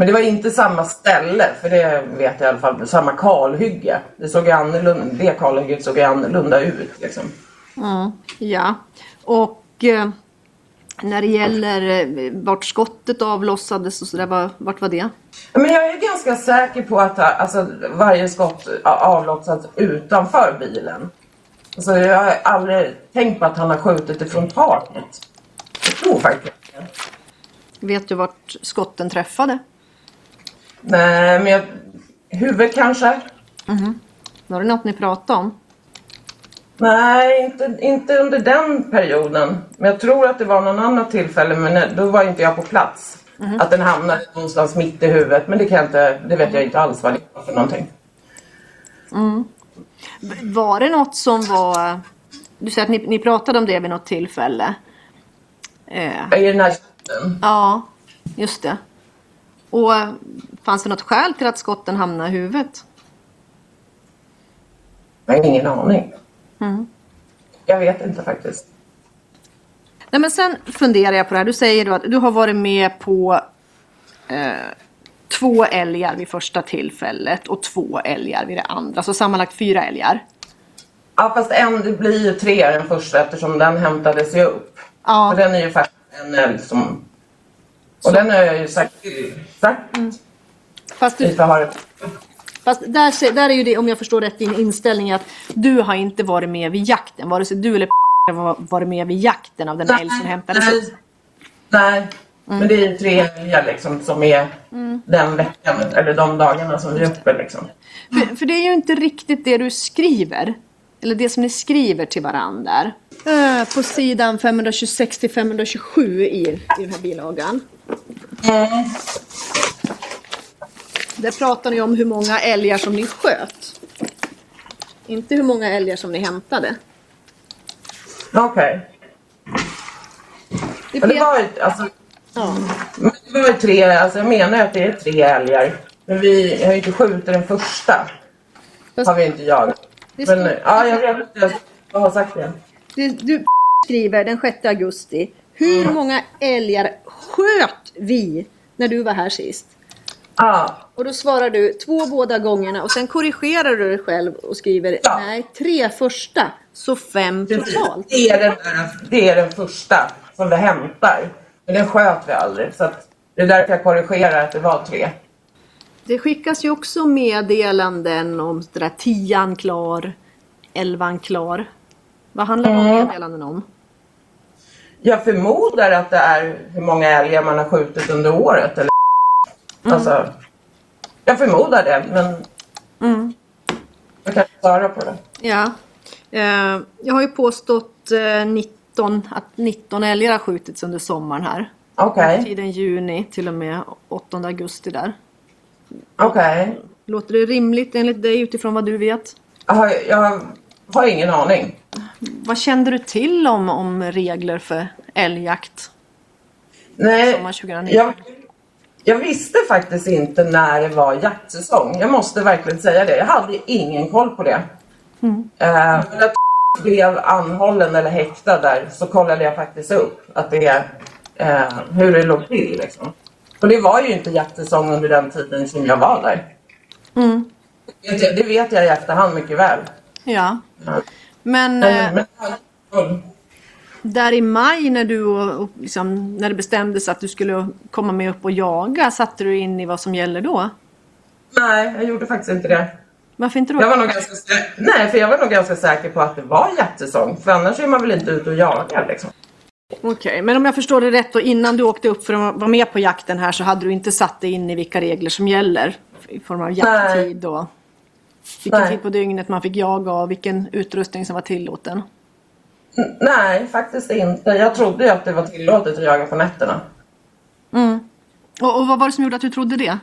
Men det var inte samma ställe, för det vet jag i alla fall. Samma kalhygge. Det såg annorlunda, det kalhygget såg annorlunda ut liksom. Ja, och eh, när det gäller eh, vart skottet avlossades och sådär, var- vart var det? Men jag är ganska säker på att alltså, varje skott avlossats utanför bilen. Alltså, jag har aldrig tänkt på att han har skjutit ifrån taket. Jag tror faktiskt. Vet du vart skotten träffade? Nej, men jag... Huvud kanske? Var det något ni pratade om? Nej, inte, inte under den perioden. Men jag tror att det var någon annan tillfälle, men då var inte jag på plats. Att den hamnade någonstans mitt i huvudet. Men det, kan jag inte, det vet jag inte alls vad det var för någonting. Var det något som var... Du säger att ni, ni pratade om det vid något tillfälle. Eh, I den här ja, just det. Och fanns det något skäl till att skotten hamnade i huvudet? Jag har ingen aning. Jag vet inte faktiskt. Nej, men sen funderar jag på det här. Du säger då att du har varit med på eh, två älgar vid första tillfället och två älgar vid det andra. Så sammanlagt fyra älgar. Ja, fast en, det blir ju tre den första eftersom den hämtades ju upp. Ja. Och den är ju faktiskt en älg som... Och den har jag ju sagt. Sagt Fast, i du, fast där, där är ju det, om jag förstår rätt, din inställning att du har inte varit med vid jakten. Vare sig du eller *laughs* har varit med vid jakten av den älg som hämtades. Nej, nej. men det är ju tre älgar liksom som är den veckan, eller de dagarna som vi är uppe liksom. För, för det är ju inte riktigt det du skriver. Eller det som ni skriver till varandra. Eh, på sidan 526 till 527 i, i den här bilagan. Där pratar ni om hur många älgar som ni sköt. Inte hur många älgar som ni hämtade. Okej. Det Men det pet- var ju, alltså, ja. det var ju tre, alltså jag menar att det är tre älgar. Men vi har ju inte skjutit den första. Fast- Har vi inte jagat. Det Men står- ja, jag vet inte. Jag har sagt det. Du, du skriver den 6 augusti. Hur många älgar sköt vi när du var här sist? Ja, Och då svarar du två båda gångerna och sen korrigerar du dig själv och skriver Ja. nej, tre första Så fem totalt? Det är, den där, det är den första som vi hämtar. Men den sköt vi aldrig. Så att det är därför jag korrigerar att det var tre. Det skickas ju också meddelanden om det där tian klar, elvan klar. Vad handlar de Mm. meddelanden om? Jag förmodar att det är hur många älgar man har skjutit under året. Eller alltså, jag förmodar det, men Mm. jag kan inte svara på det. Ja. Eh, jag har ju påstått eh, 19, att 19 älgar har skjutits under sommaren här. Okej. Tiden juni till och med 8 augusti där. Okej. Låter det rimligt enligt dig utifrån vad du vet? Jag har, jag har ingen aning. Vad kände du till om, om regler för älgjakt? Nej, Sommar 2019? jag, jag visste faktiskt inte när det var jaktsäsong. Jag måste verkligen säga det. Jag hade ingen koll på det. Mm. Men när blev anhållen eller häktad där så kollade jag faktiskt upp att det, eh, hur det låg till. Liksom. Och det var ju inte jaktsäsong under den tiden som jag var där. Mm. Det vet jag, det vet jag i efterhand mycket väl. Ja. Men eh, Men, där i maj när du och, och liksom, när det bestämdes att du skulle komma med upp och jaga, satte du in i vad som gäller då? nej, jag gjorde faktiskt inte det. Varför inte då? Jag var nog ganska Nej, för jag var nog ganska säker på att det var jaktsäsong. För annars är man väl inte ute och jagar liksom. Okej, men om jag förstår det rätt då, innan du åkte upp för att vara med på jakten här så hade du inte satt dig in i vilka regler som gäller i form av jakttid och vilken Nej. tid på dygnet man fick jaga och vilken utrustning som var tillåten? Nej, faktiskt inte. Jag trodde ju att det var tillåtet att jaga på nätterna. Mm. Och, och vad var det som gjorde att du trodde det?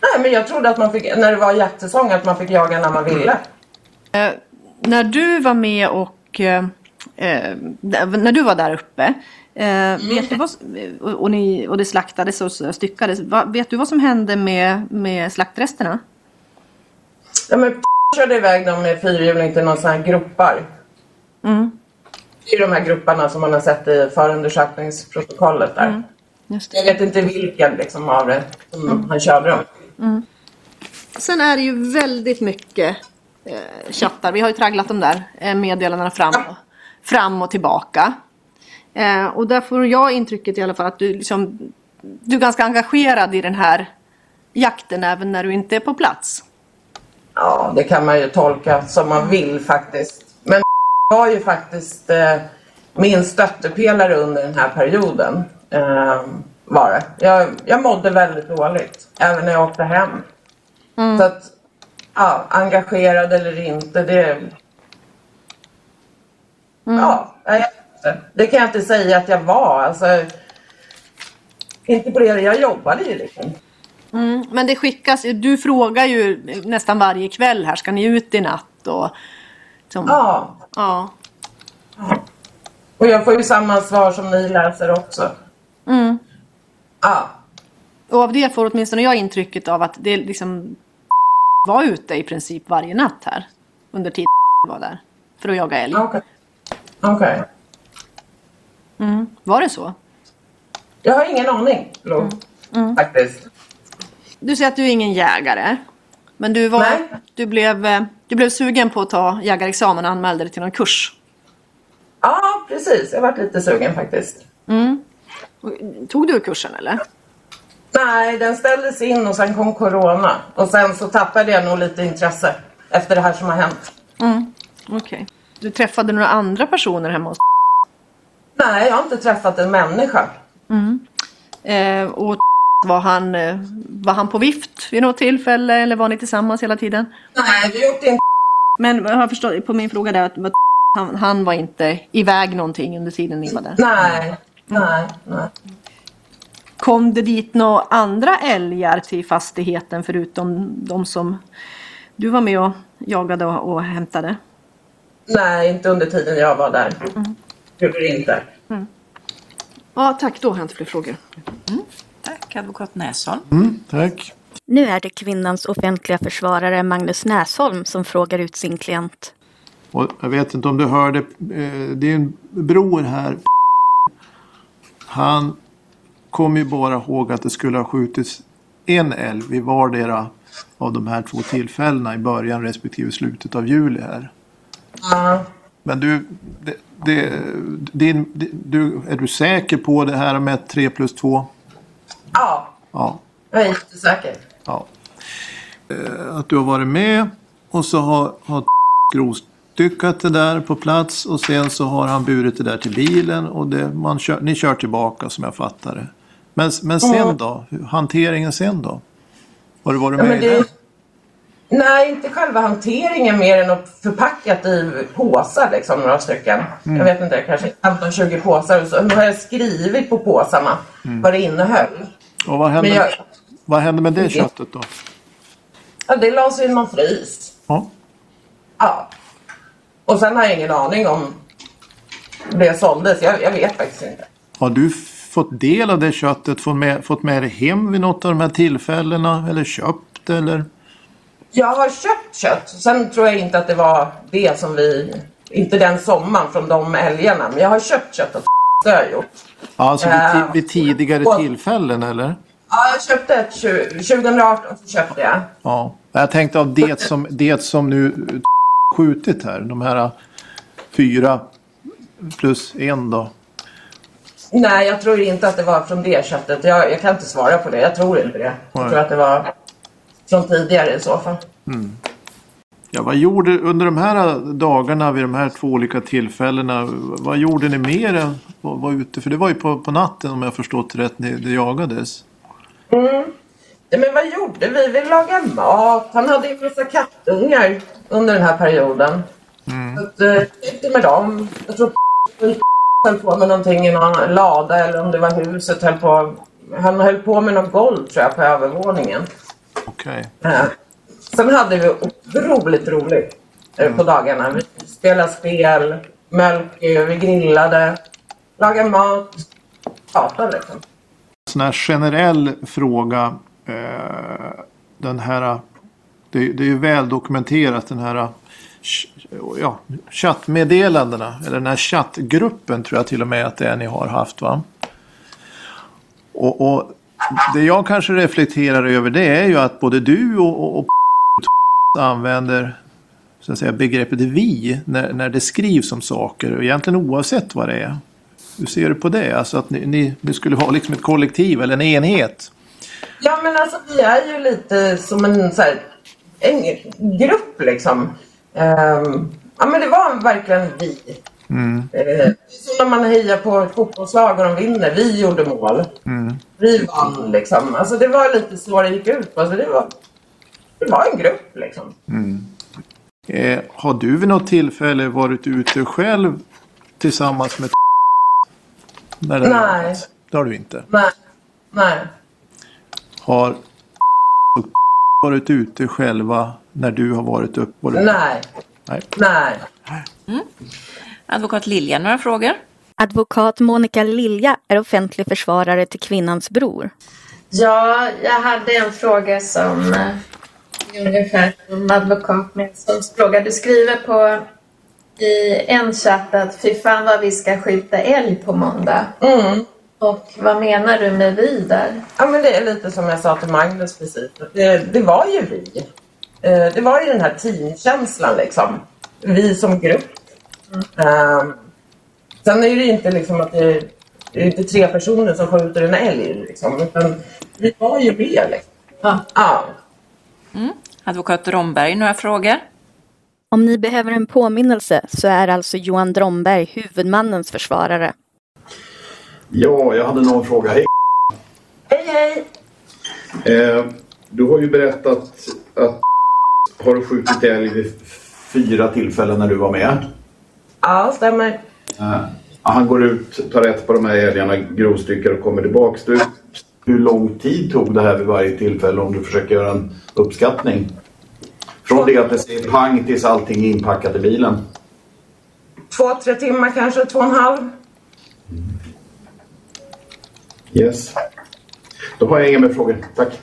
Nej, men jag trodde att man fick, när det var jaktsäsong, att man fick jaga när man ville. Eh, när du var med och eh, eh, när du var där uppe eh, vet du vad, och, och, ni, och det slaktades och styckades. Va, vet du vad som hände med, med slaktresterna? Ja, men körde iväg dem med fyrhjuling till någon sån här gropar. Mm. Det är de här grupperna som man har sett i förundersökningsprotokollet där. Mm. Jag vet inte vilken liksom, av det som han körde dem. Mm. Sen är det ju väldigt mycket eh, chattar. Vi har ju tragglat de där eh, meddelandena fram och, fram och tillbaka. Eh, och där får jag intrycket i alla fall att du, liksom, du är ganska engagerad i den här jakten även när du inte är på plats. Ja, det kan man ju tolka som man vill faktiskt. Men var ju faktiskt eh, min stöttepelare under den här perioden. Eh, var det. Jag, jag mådde väldigt dåligt, även när jag åkte hem. Så att, ja, engagerad eller inte, det... Ja, jag det kan jag inte säga att jag var. Alltså, inte på det, jag jobbade ju liksom. Mm, men det skickas, du frågar ju nästan varje kväll här, ska ni ut i natt? Och, som, Ja. ja. Och jag får ju samma svar som ni läser också. Mm. Ja. Och av det får åtminstone jag intrycket av att det liksom *laughs* var ute i princip varje natt här. Under tiden var där. För att jaga älg. Okej. Okej. Mm. Var det så? Jag har ingen aning, Lo. Mm. Faktiskt. Du säger att du är ingen jägare. Men du, var, du, blev, eh, du blev sugen på att ta jägarexamen och anmälde dig till någon kurs. Ja, precis. Jag varit lite sugen faktiskt. Mm. Tog du kursen eller? Nej, den ställdes in och sen kom corona. Och sen så tappade jag nog lite intresse efter det här som har hänt. Mm. Okej. Du träffade några andra personer hemma hos Nej, jag har inte träffat en människa. mm. eh, Och var han, eh, var han på vift vid något tillfälle eller var ni tillsammans hela tiden? Nej, vi åkte in. Men jag har förstått på min fråga där att han, han var inte iväg någonting under tiden ni var där? Nej, nej, nej. Kom det dit några andra älgar till fastigheten förutom de som du var med och jagade och, och hämtade? Nej, inte under tiden jag var där. Gjorde det inte. Ja, tack. Då har jag inte fler frågor. Tack, advokat Näsholm. Mm, tack. Nu är det kvinnans offentliga försvarare Magnus Näsholm som frågar ut sin klient. Och jag vet inte om du hörde, eh, det är en bror här. Han kom ju bara ihåg att det skulle ha skjutits en älg vid vardera av de här två tillfällena i början respektive slutet av juli här. Ja. Men du, det, det, din, du, är du säker på det här med 3 plus 2? Ja, Ja. jag är jättesäker. ja. Eh, Att du har varit med och så har, har *laughs* grovstyckat det där på plats och sen så har han burit det där till bilen och det, man kör, ni kör tillbaka som jag fattar det. Men, men sen då? Hanteringen sen då? Har du varit Ja, med i det, den? nej, inte själva hanteringen mer än att förpackat i påsar, liksom, några stycken. Mm. Jag vet inte, kanske 15-20 påsar. Och så nu har jag skrivit på påsarna Mm. vad det innehöll. Och vad hände, jag, vad hände med det köttet då? ja, det lades i någon frys. Ja. Ja. Och sen har jag ingen aning om det såldes. Jag, jag vet faktiskt inte. Har du fått del av det köttet? Fått med, fått med det hem vid något av de här tillfällena? Eller köpt eller? Jag har köpt kött. Sen tror jag inte att det var det som vi... Inte den sommaren från de älgarna. Men jag har köpt kött och det har jag gjort. Ja, Alltså vid, vid tidigare Och- tillfällen eller? Ja, jag köpte ett tju- 2018 så köpte jag. Ja. Jag tänkte av det som, det som nu skjutit här. De här fyra plus en då. Nej, jag tror inte att det var från det köttet. Jag, jag kan inte svara på det. Jag tror inte det. Jag tror att det var från tidigare i så fall. Mm. Ja, vad gjorde under de här dagarna vid de här två olika tillfällena? Vad gjorde ni mer än att vara ute? För det var ju på, på natten om jag förstått rätt det, det jagades. Mm. Men vad gjorde vi? Vi lagade mat. Han hade ju massa kattungar under den här perioden. Mm. Så att, eh, med dem. Jag tror höll på med någonting i någon lada eller om det var huset. Höll på, han höll på med något golv tror jag på övervåningen. Okej. Eh, Sen hade vi otroligt roligt mm. på dagarna. Vi spelade spel, mjölk, eh, vi grillade, lagade mat, pratade liksom. sån här generell fråga. Eh, den här, det, det är ju väl dokumenterat den här ja, chattmeddelandena. Eller den här chattgruppen tror jag till och med att det är ni har haft va? Och, och det jag kanske reflekterar över det är ju att både du och, och, och använder så att säga, begreppet vi när, när det skrivs om saker. Och egentligen oavsett vad det är. Hur ser du på det? Alltså att ni, ni, ni skulle vara liksom ett kollektiv eller en enhet. Ja men alltså vi är ju lite som en, så här, en grupp liksom. Ehm, ja men det var verkligen vi. Mm. Är som när man hejar på ett fotbollslag och de vinner. Vi gjorde mål. Mm. Vi vann liksom. Alltså det var lite så det gick ut på. Alltså, det, var, var en grupp liksom. Mm. Eh, har du vid något tillfälle varit ute själv tillsammans med när det Nej. varit? Det har du inte. Nej. Nej. Har varit ute själva när du har varit uppe? Nej. Nej. Nej. Advokat Lilja, några frågor? Advokat Monica Lilja är offentlig försvarare till kvinnans bror. Ja, jag hade en fråga som eh, ungefär som advokat med som fråga. Du skriver på i en chatt att fy fan vad vi ska skjuta älg på måndag. Mm. Och vad menar du med vi där? Ja men det är lite som jag sa till Magnus precis. Det, det var ju vi. Eh, Det var ju den här teamkänslan liksom. Vi som grupp. Ehm, sen är det ju inte liksom att det är, det är inte tre personer som skjuter en älg liksom. Utan vi var ju med liksom. Ja. ja. Mm. Advokat Romberg, några frågor? Om ni behöver en påminnelse så är alltså Johan Dromberg huvudmannens försvarare. Ja, jag hade någon fråga. Hej! Hej hej! Eh, du har ju berättat att har du skjutit älg vid fyra tillfällen när du var med. Ja, stämmer. Eh, han går ut, tar rätt på de här älgarna, grovstyckar och kommer tillbaks. Du, hur lång tid tog det här vid varje tillfälle om du försöker göra en uppskattning? Från det att det säger pang tills allting är inpackat i bilen. Två, tre timmar kanske, två och en halv. Yes. Då har jag inga mer frågor. Tack.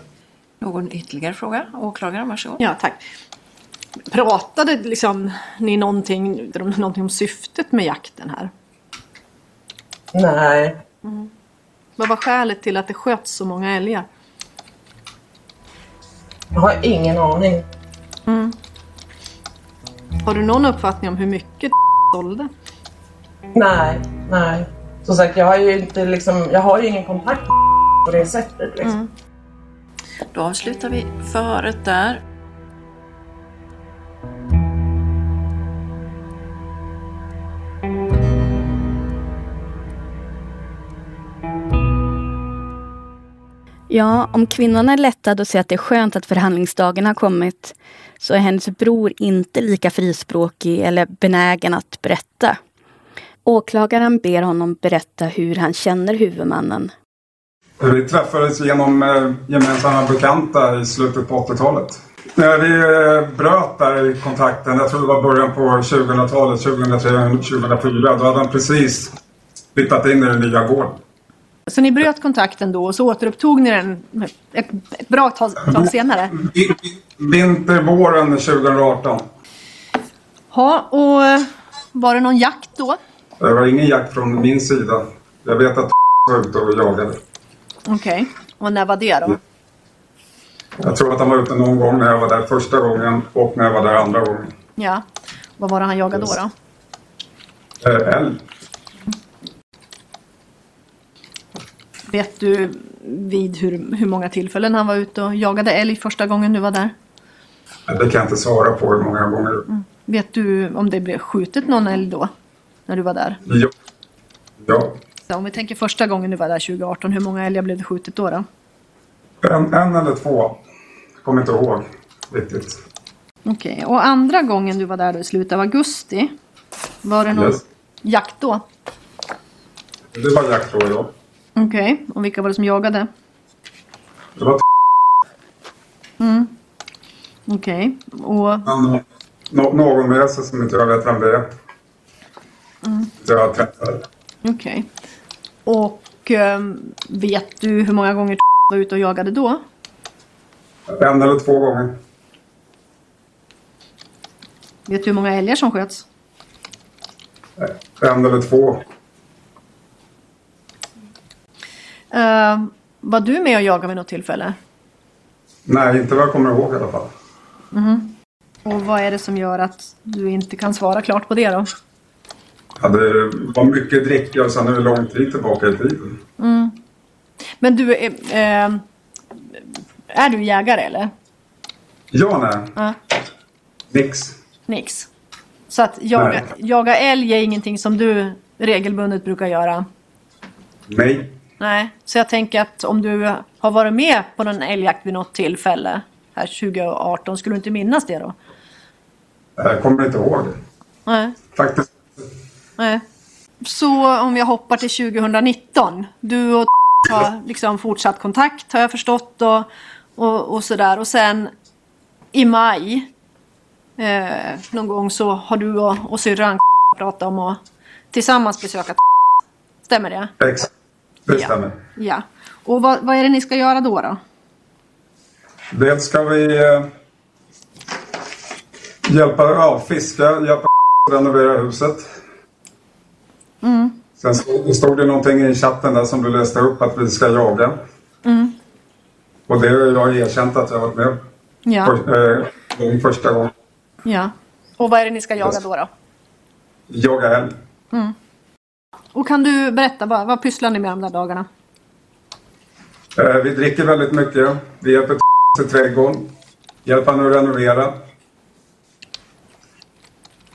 Någon ytterligare fråga? Åklagaren, varsågod. Ja, tack. Pratade liksom ni någonting, någonting om syftet med jakten här? Nej. Mm. Vad var skälet till att det sköts så många älgar? Jag har ingen aning. Mm. Har du någon uppfattning om hur mycket *laughs* sålde? Nej, nej. Som sagt, jag har ju inte liksom, jag har ju ingen kontakt *laughs* på det sättet. Liksom. Då avslutar vi förret där. Ja, om kvinnan är lättad och säger att det är skönt att förhandlingsdagen har kommit så är hennes bror inte lika frispråkig eller benägen att berätta. Åklagaren ber honom berätta hur han känner huvudmannen. Vi träffades genom eh, gemensamma bekanta i slutet på 80-talet. När eh, vi eh, bröt där i kontakten, jag tror det var början på 2000-talet, 2003, 2004, då hade han precis flyttat in i den nya gården. Så ni bröt kontakten då och så återupptog ni den ett, ett bra tag, tag senare? Vinter, våren 2018. Ja, och var det någon jakt då? Det var ingen jakt från min sida. Jag vet att var ute och jagade. Okej, och när var det då? Jag tror att han var ute någon gång när jag var där första gången och när jag var där andra gången. Ja, vad var det han jagade då? då? Eh, Älg. Vet du vid hur, hur många tillfällen han var ute och jagade älg första gången du var där? Det kan jag inte svara på hur många gånger. Vet du om det blev skjutet någon älg då? När du var där? Ja. ja. Så om vi tänker första gången du var där 2018, hur många älgar blev det skjutet då? då? En, en eller två. Kommer inte ihåg riktigt. Okej, och andra gången du var där då i slutet av augusti, var det någon Yes. jakt då? Det var jakt då, ja. Okej, och vilka var det som jagade? Det var Mm. Okej, och... någon, nå- någon med sig som inte jag vet vem det är. Mm. Det jag träffade. Okej. Och ehm, vet du hur många gånger var ute och jagade då? En eller två gånger. Vet du hur många älgar som sköts? En eller två. Ehm, var du med och jagade vid något tillfälle? Nej, inte vad jag kommer ihåg i alla fall. Mhm. Och vad är det som gör att du inte kan svara klart på det då? Ja, det var mycket dricka och sen är det lång tid tillbaka i tiden. Mm. Men du, är, ehm, är du jägare eller? Ja, nej. Ja. Nix. Nix. Så att jaga, Nej. jaga älg är ingenting som du regelbundet brukar göra? Nej. Nej, så jag tänker att om du har varit med på någon älgjakt vid något tillfälle här 2018, skulle du inte minnas det då? Jag kommer inte ihåg. Nej. Faktiskt. Nej. Så om jag hoppar till 2019. Du och *laughs* har liksom fortsatt kontakt har jag förstått och, och, och sådär. Och sen i maj eh, någon gång så har du och, och syrran *laughs* pratat om att tillsammans besöka *laughs* Stämmer det? Exakt. Det stämmer. Ja. Och vad, vad är det ni ska göra då? då? Dels ska vi eh, hjälpa, ja, fiska, hjälpa att *laughs* renovera huset. Mm. Sen stod, stod det någonting i chatten där som du läste upp att vi ska jaga. Mm. Och det har jag erkänt att jag varit med Ja. för, eh, första gången. ja. Och vad är det ni ska jaga då? då? Jaga älg. Mm. Och kan du berätta, vad, vad pysslar ni med de där dagarna? Eh, vi dricker väldigt mycket. Vi hjälper till trädgården. Hjälper honom att renovera.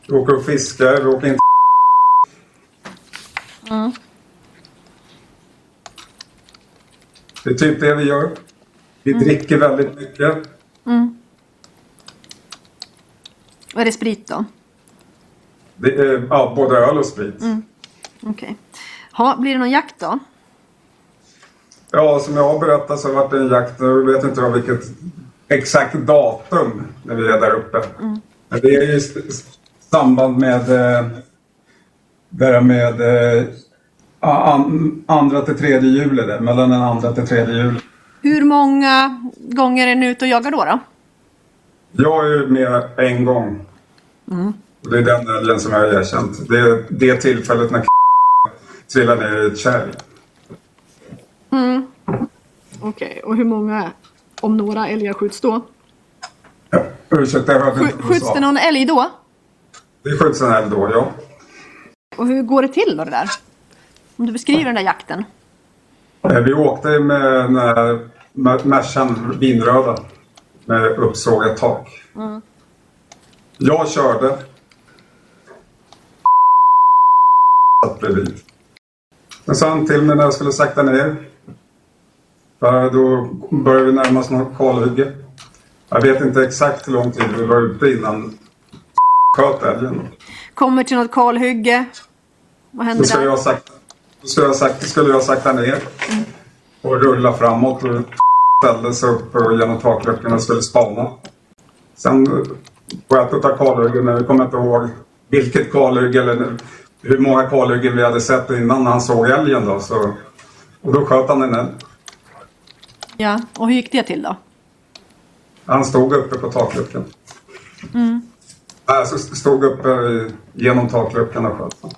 Vi åker och fiskar. Vi åker in Mm. Det är typ det vi gör. Vi dricker väldigt mycket. Mm. Och är det sprit då? Det är, ja, både öl och sprit. Mm. Okej. Ha, blir det någon jakt då? Ja, som jag har berättat så har det en jakt. Nu vet inte jag vilket exakt datum när vi är där uppe. Mm. Men det är ju i samband med eh, det här med eh, an, andra till tredje juli. Där, mellan den andra till tredje juli. Hur många gånger är ni ute och jagar då? då? Jag är med en gång. Mm. Det är den älgen som jag har erkänt. Det är det tillfället när trillar i ett kärr. Mm. Okej, och hur många, om några älgar skjuts då? Ursäkta, jag hörde inte skjuts det någon älg då? Det skjuts en älg då, ja. Och hur går det till då det där? Om du beskriver den där jakten. Eh, Vi åkte med den här Mer- Mercan vinröda med uppsågat tak. Mm. Jag körde. Satt bredvid. Men sa han till mig när jag skulle sakta ner. För då började vi närma oss kalhygge. Jag vet inte exakt hur lång tid vi var ute innan sköt älgen. Kommer till något kalhygge. Vad Då händer skulle där? jag sakta, då skulle jag sakta, skulle jag sakta ner och rulla framåt och ställde sig upp och genom takluckorna och skulle spana. Sen på ett utav kalhyggen, jag kommer inte ihåg vilket kalhygge eller hur många kalhyggen vi hade sett innan han såg älgen då. Så, och då sköt han en älg. Ja, och hur gick det till då? Han stod uppe på takluckan. Mm. Alltså stod uppe genom takluckan och sköt.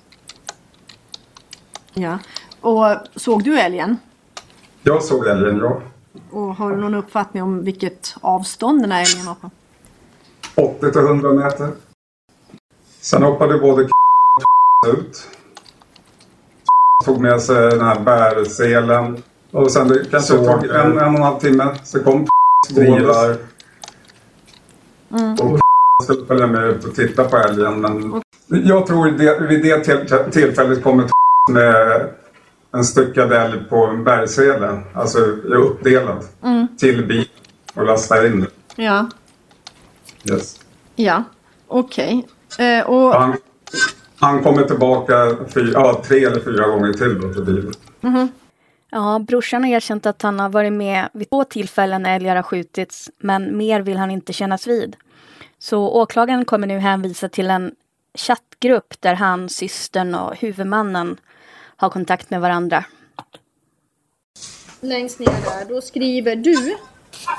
Ja. Och såg du älgen? Jag såg älgen, ja. Och har du någon uppfattning om vilket avstånd den här älgen var på? 80 till 100 meter. Sen hoppade både ut. Tog med sig den här bärselen. Och sen det kanske tog en, en och en halv timme. Så kom drivar. Mm. Och skulle följa med ut och titta på älgen. Men jag tror det, vid det till, tillfället kommer med en styckad älg på en bergsele. Alltså uppdelad. Mm. Till bil och lastar in det. Ja. Yes. Ja. Okej. Eh, och... Han, han kommer tillbaka fyra, ja, tre eller fyra gånger till då till bilen. Mhm. Ja, brorsan har erkänt att han har varit med vid två tillfällen när älgar har skjutits, men mer vill han inte kännas vid. Så åklagaren kommer nu hänvisa till en chattgrupp där han, systern och huvudmannen har kontakt med varandra. Längst ner där, då skriver du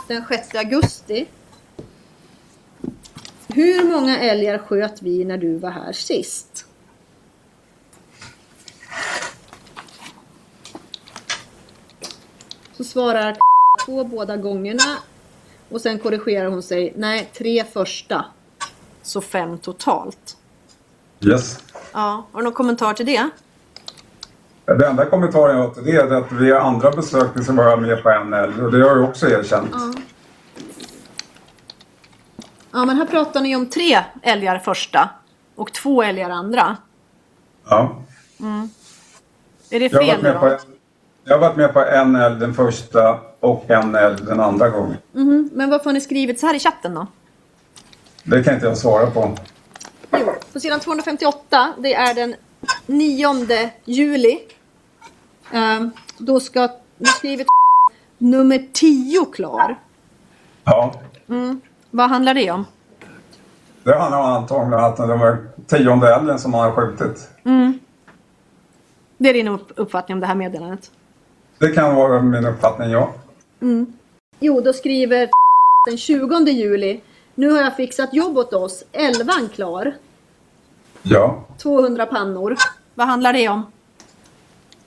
den 6 augusti. Hur många älgar sköt vi när du var här sist? Så svarar två båda gångerna och sen korrigerar hon sig. Nej, tre första. Så fem totalt. Yes. Ja, har du någon kommentar till det? Den enda kommentaren jag har till det är att vid andra besökning så var med på en älg och det har jag också erkänt. Ja. Ja, men här pratar ni om tre älgar första och två älgar andra. Ja. Mm. Är det Jag har, fel varit med på, jag har varit med på en älg den första och en älg den andra gången. Mhm, Men varför har ni skrivit så här i chatten då? Det kan inte jag svara på. Jo, på sidan 258, det är den 9 juli. Ehm, då ska ni skrivit *laughs* nummer 10 klar. Ja. Mm. Vad handlar det om? Det handlar om antagligen att det var tionde älgen som han har skjutit. Mm. Det är din upp- uppfattning om det här meddelandet? Det kan vara min uppfattning, ja. Mm. Jo, då skriver den 20 juli. Nu har jag fixat jobb åt oss. Elvan klar. Ja. 200 pannor. Vad handlar det om?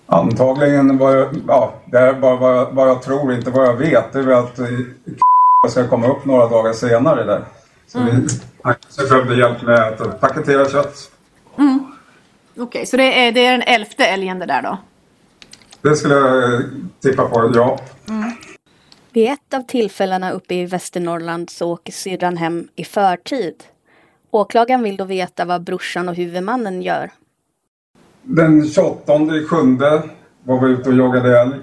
Antagligen vad jag, ja, det är bara vad jag, vad jag tror, inte vad jag vet. Det är väl att eh, jag ska komma upp några dagar senare där. Så Mm. vi han kanske behövde hjälp med att paketera kött. Mm. Okej, så det är, det är den elfte älgen det där då? Det skulle jag eh, tippa på, ja. Vid ett av tillfällena uppe i Västernorrland så åker syrran hem i förtid. Åklagaren vill då veta vad brorsan och huvudmannen gör. Den 28 i sjunde var vi ute och jagade älg.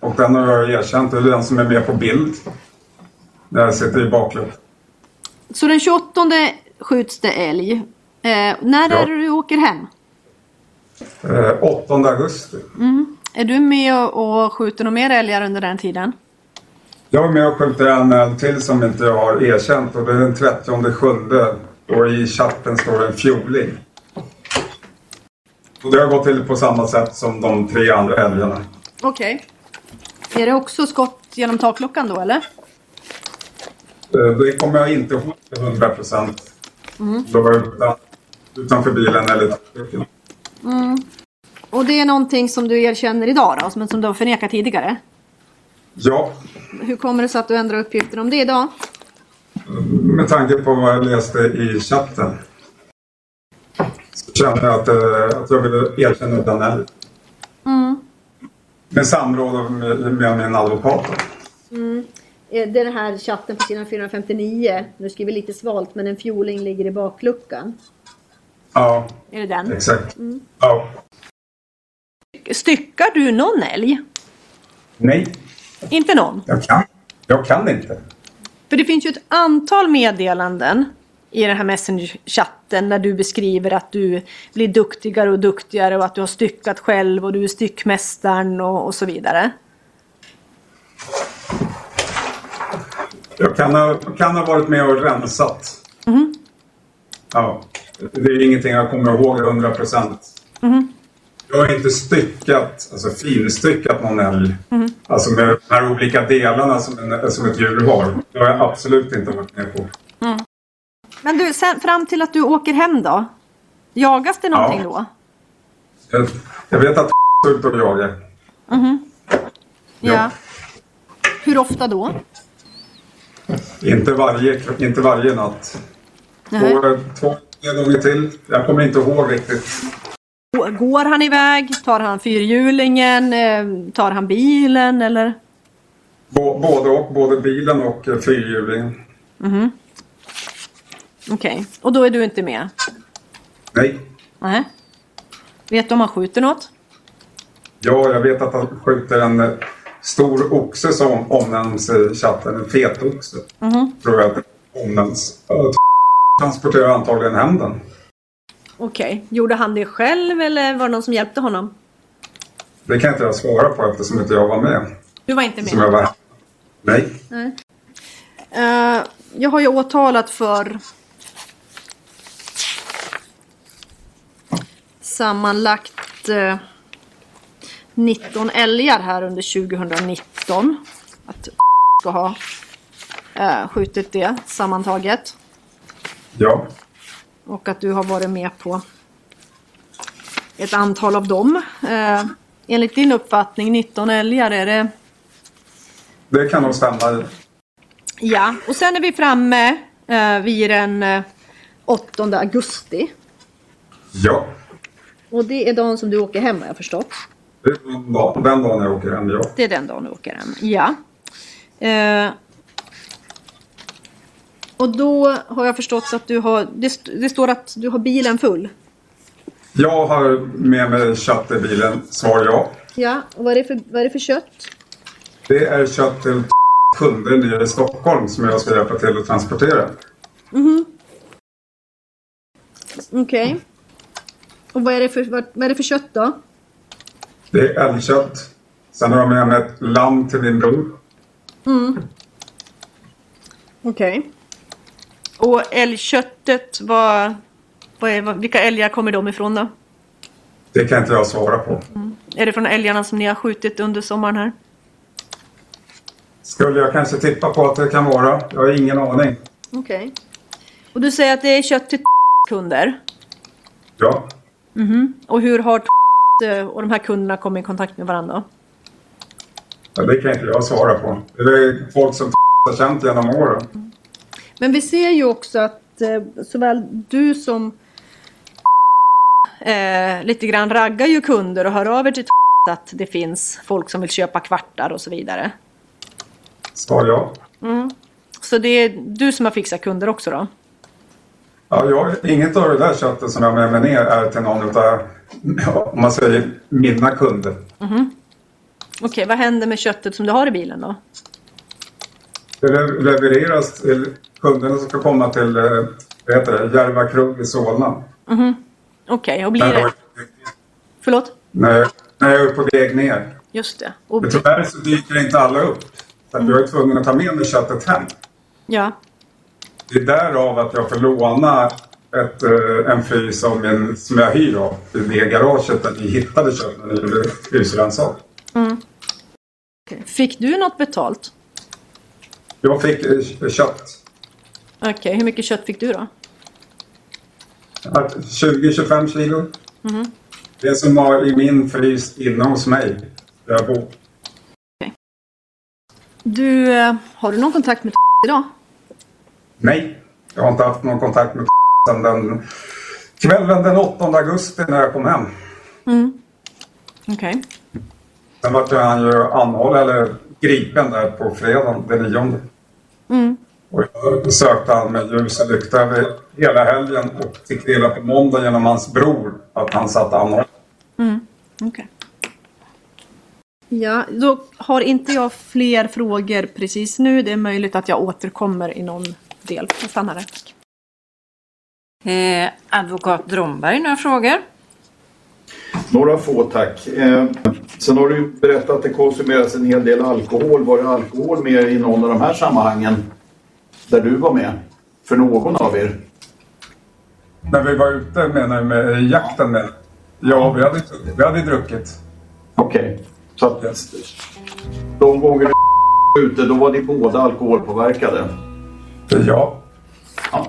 Och den har jag erkänt, det är den som är med på bild. När jag sitter i bakluckan. Så den 28 skjuts det älg. Eh, när Ja. är det du åker hem? Eh, 8 augusti. Mm. Är du med och, skjuter några mer älgar under den tiden? Jag är med och skjuter en älg till som inte jag har erkänt och det är den 30 sjunde. Och i chatten står det en fjoling. Och det har gått till på samma sätt som de tre andra älgarna. Okej. Är det också skott genom takluckan då eller? Eh, Det kommer jag inte ihåg till 100 procent. Mm. Då var jag utan, utanför bilen eller takluckan. Mm. Och det är någonting som du erkänner idag då, men som du har förnekat tidigare? Ja, Hur kommer det sig att du ändrar uppgifter om det idag? med tanke på vad jag läste i chatten. Så kände jag att, eh, att jag ville erkänna här. Mm. Med samråd med, med min advokat. Mm. Eh, Det är den här chatten på sidan 459. Nu skriver lite svalt men en fjoling ligger i bakluckan. Ja, Är det den? exakt. Mm. Ja. Styckar du någon älg? Nej, Inte någon? jag kan. Jag kan inte. För det finns ju ett antal meddelanden i den här Messenger-chatten när du beskriver att du blir duktigare och duktigare och att du har styckat själv och du är styckmästaren och, och så vidare. Jag kan ha, kan ha varit med och rensat. Mhm. Ja. Det är ingenting jag kommer ihåg 100 procent. Mhm. Jag har inte styckat, alltså finstyckat någon älg. Mhm. Alltså med de här olika delarna som, en, som ett djur har. Det har jag absolut inte varit med på. Mm. Men du, sen, fram till att du åker hem då? Jagas det någonting Ja. då? Jag, jag vet att *laughs* är ute och jagar. Mhm. Ja. Hur ofta då? Inte varje, inte varje natt. Två, två tre gånger till. Jag kommer inte ihåg riktigt. Går han iväg? Tar han fyrhjulingen? Eh, Tar han bilen eller? Bå- Både och, både bilen och eh, fyrhjulingen. Mhm. Okej, och då är du inte med? Nej. Nej. Vet du om han skjuter något? Ja, jag vet att han skjuter en eh, stor oxe som omnämns i chatten. En fetoxe. Mhm. Tror jag att det omnämns. Jag transporterar antagligen hem den. Okej, gjorde han det själv eller var det någon som hjälpte honom? Det kan inte jag svara på eftersom inte jag var med. Du var inte med? Som jag var. Nej. Nej. Eh, jag har ju åtalat för sammanlagt eh, 19 älgar här under 2019. Att *laughs* ska ha eh, skjutit det sammantaget. Ja. Och att du har varit med på ett antal av dem. Eh, enligt din uppfattning 19 älgar, är det Det kan nog stämma. Ja, och sen är vi framme eh, vid den eh, 8 augusti. Ja. Och det är dagen som du åker hem har jag förstått. Det är den dagen jag åker hem, ja. Det är den dagen du åker hem, ja. Eh, och då har jag förstått att du har, det, det står att du har bilen full. Jag har med mig kött i bilen. Svar ja. Ja, och vad är det för, vad är det för kött? Det är kött till kunder nere i Stockholm som jag ska hjälpa till att transportera. Mhm. Okej. Och vad är, det för, vad, vad är det för kött då? Det är älgkött. Sen har jag med mig ett lamm till min bror. Mm. Okej. Och älgköttet, vad, vad är, vilka älgar kommer de ifrån då? Det kan inte jag svara på. Är det från älgarna som ni har skjutit under sommaren här? Skulle jag kanske tippa på att det kan vara. Jag har ingen aning. Okej. Och du säger att det är kött till kunder? Ja. Mhm. Och hur har och de här kunderna kommit i kontakt med varandra? Ja, Det kan inte jag svara på. Det är folk som har känt genom åren. Men vi ser ju också att eh, såväl du som eh, lite grann raggar ju kunder och hör av er till att det finns folk som vill köpa kvartar och så vidare. Svar ja. Mm. Så det är du som har fixat kunder också då? Ja, jag, inget av det där köttet som jag med mig ner är till någon av, om man säger, mina kunder. Mhm. Okej, vad händer med köttet som du har i bilen då? Det le- levereras till kunderna som ska komma till eh, vad heter det, Järva krog i Solna. Mhm. Okej, och blir det... Förlåt? när, när jag är på väg ner. Just det. Och... Men tyvärr så dyker inte alla upp. Så att jag är tvungen att ta med mig köttet hem. Ja. Det är därav att jag får låna ett, eh, en frys som, en, som jag hyr av i det garaget där vi hittade köttet när vi gjorde husrannsakan. Mm. Fick du något betalt? Jag fick eh, kött. Okej, hur mycket kött fick du då? Att 20-25 kilo. Mhm. Det som var i min frys inne hos mig. Där jag bor. Du, eh, har du någon kontakt med *laughs* idag? Nej, jag har inte haft någon kontakt med *laughs* sedan den Kvällen den 8 augusti när jag kom hem. Mm. Okej. Sen vart han ju anhållen eller gripen där på fredagen den 9. Mm. Och jag sökte han med ljus och lykta över hela helgen och fick reda på måndag genom hans bror att han satt anhållen. Mm. Okej. Ja, då har inte jag fler frågor precis nu. Det är möjligt att jag återkommer i någon del. Jag stannar där. Eh, advokat Dromberg, några frågor? Några få tack. Eh, sen har du berättat att det konsumeras en hel del alkohol. Var det alkohol med i någon av de här sammanhangen där du var med? För någon av er? När vi var ute menar du med jakten med? Ja, vi hade, vi hade druckit. Okej. Så att de gånger ni var ute, då var ni båda alkoholpåverkade? Ja. ja.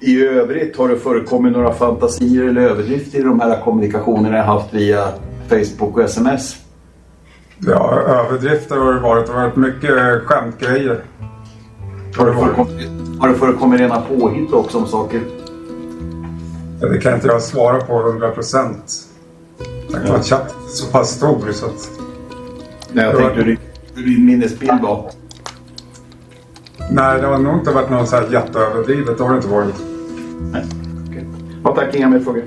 I övrigt, har det förekommit några fantasier eller överdrifter i de här kommunikationerna jag haft via Facebook och sms? Ja, överdrifter har det varit. Det har varit mycket skämtgrejer. Har det förekommit, har det förekommit rena påhitt också om saker? Ja, det kan inte jag svara på 100 procent. Ja. Chatten är så pass stor så att... Nej, jag tänkte hur, din minnesbild var. Nej, det har nog inte varit något så här jätteöverdrivet. Det har det inte varit. Nej. Okay. Ja, tack, inga mer frågor.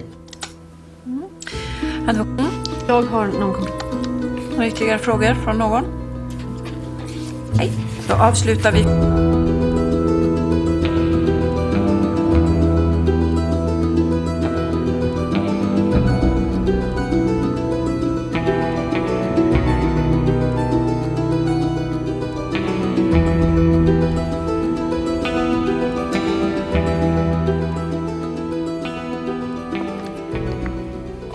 Advokat? Jag har någon kommentar. Några ytterligare frågor från någon? Nej, då avslutar vi.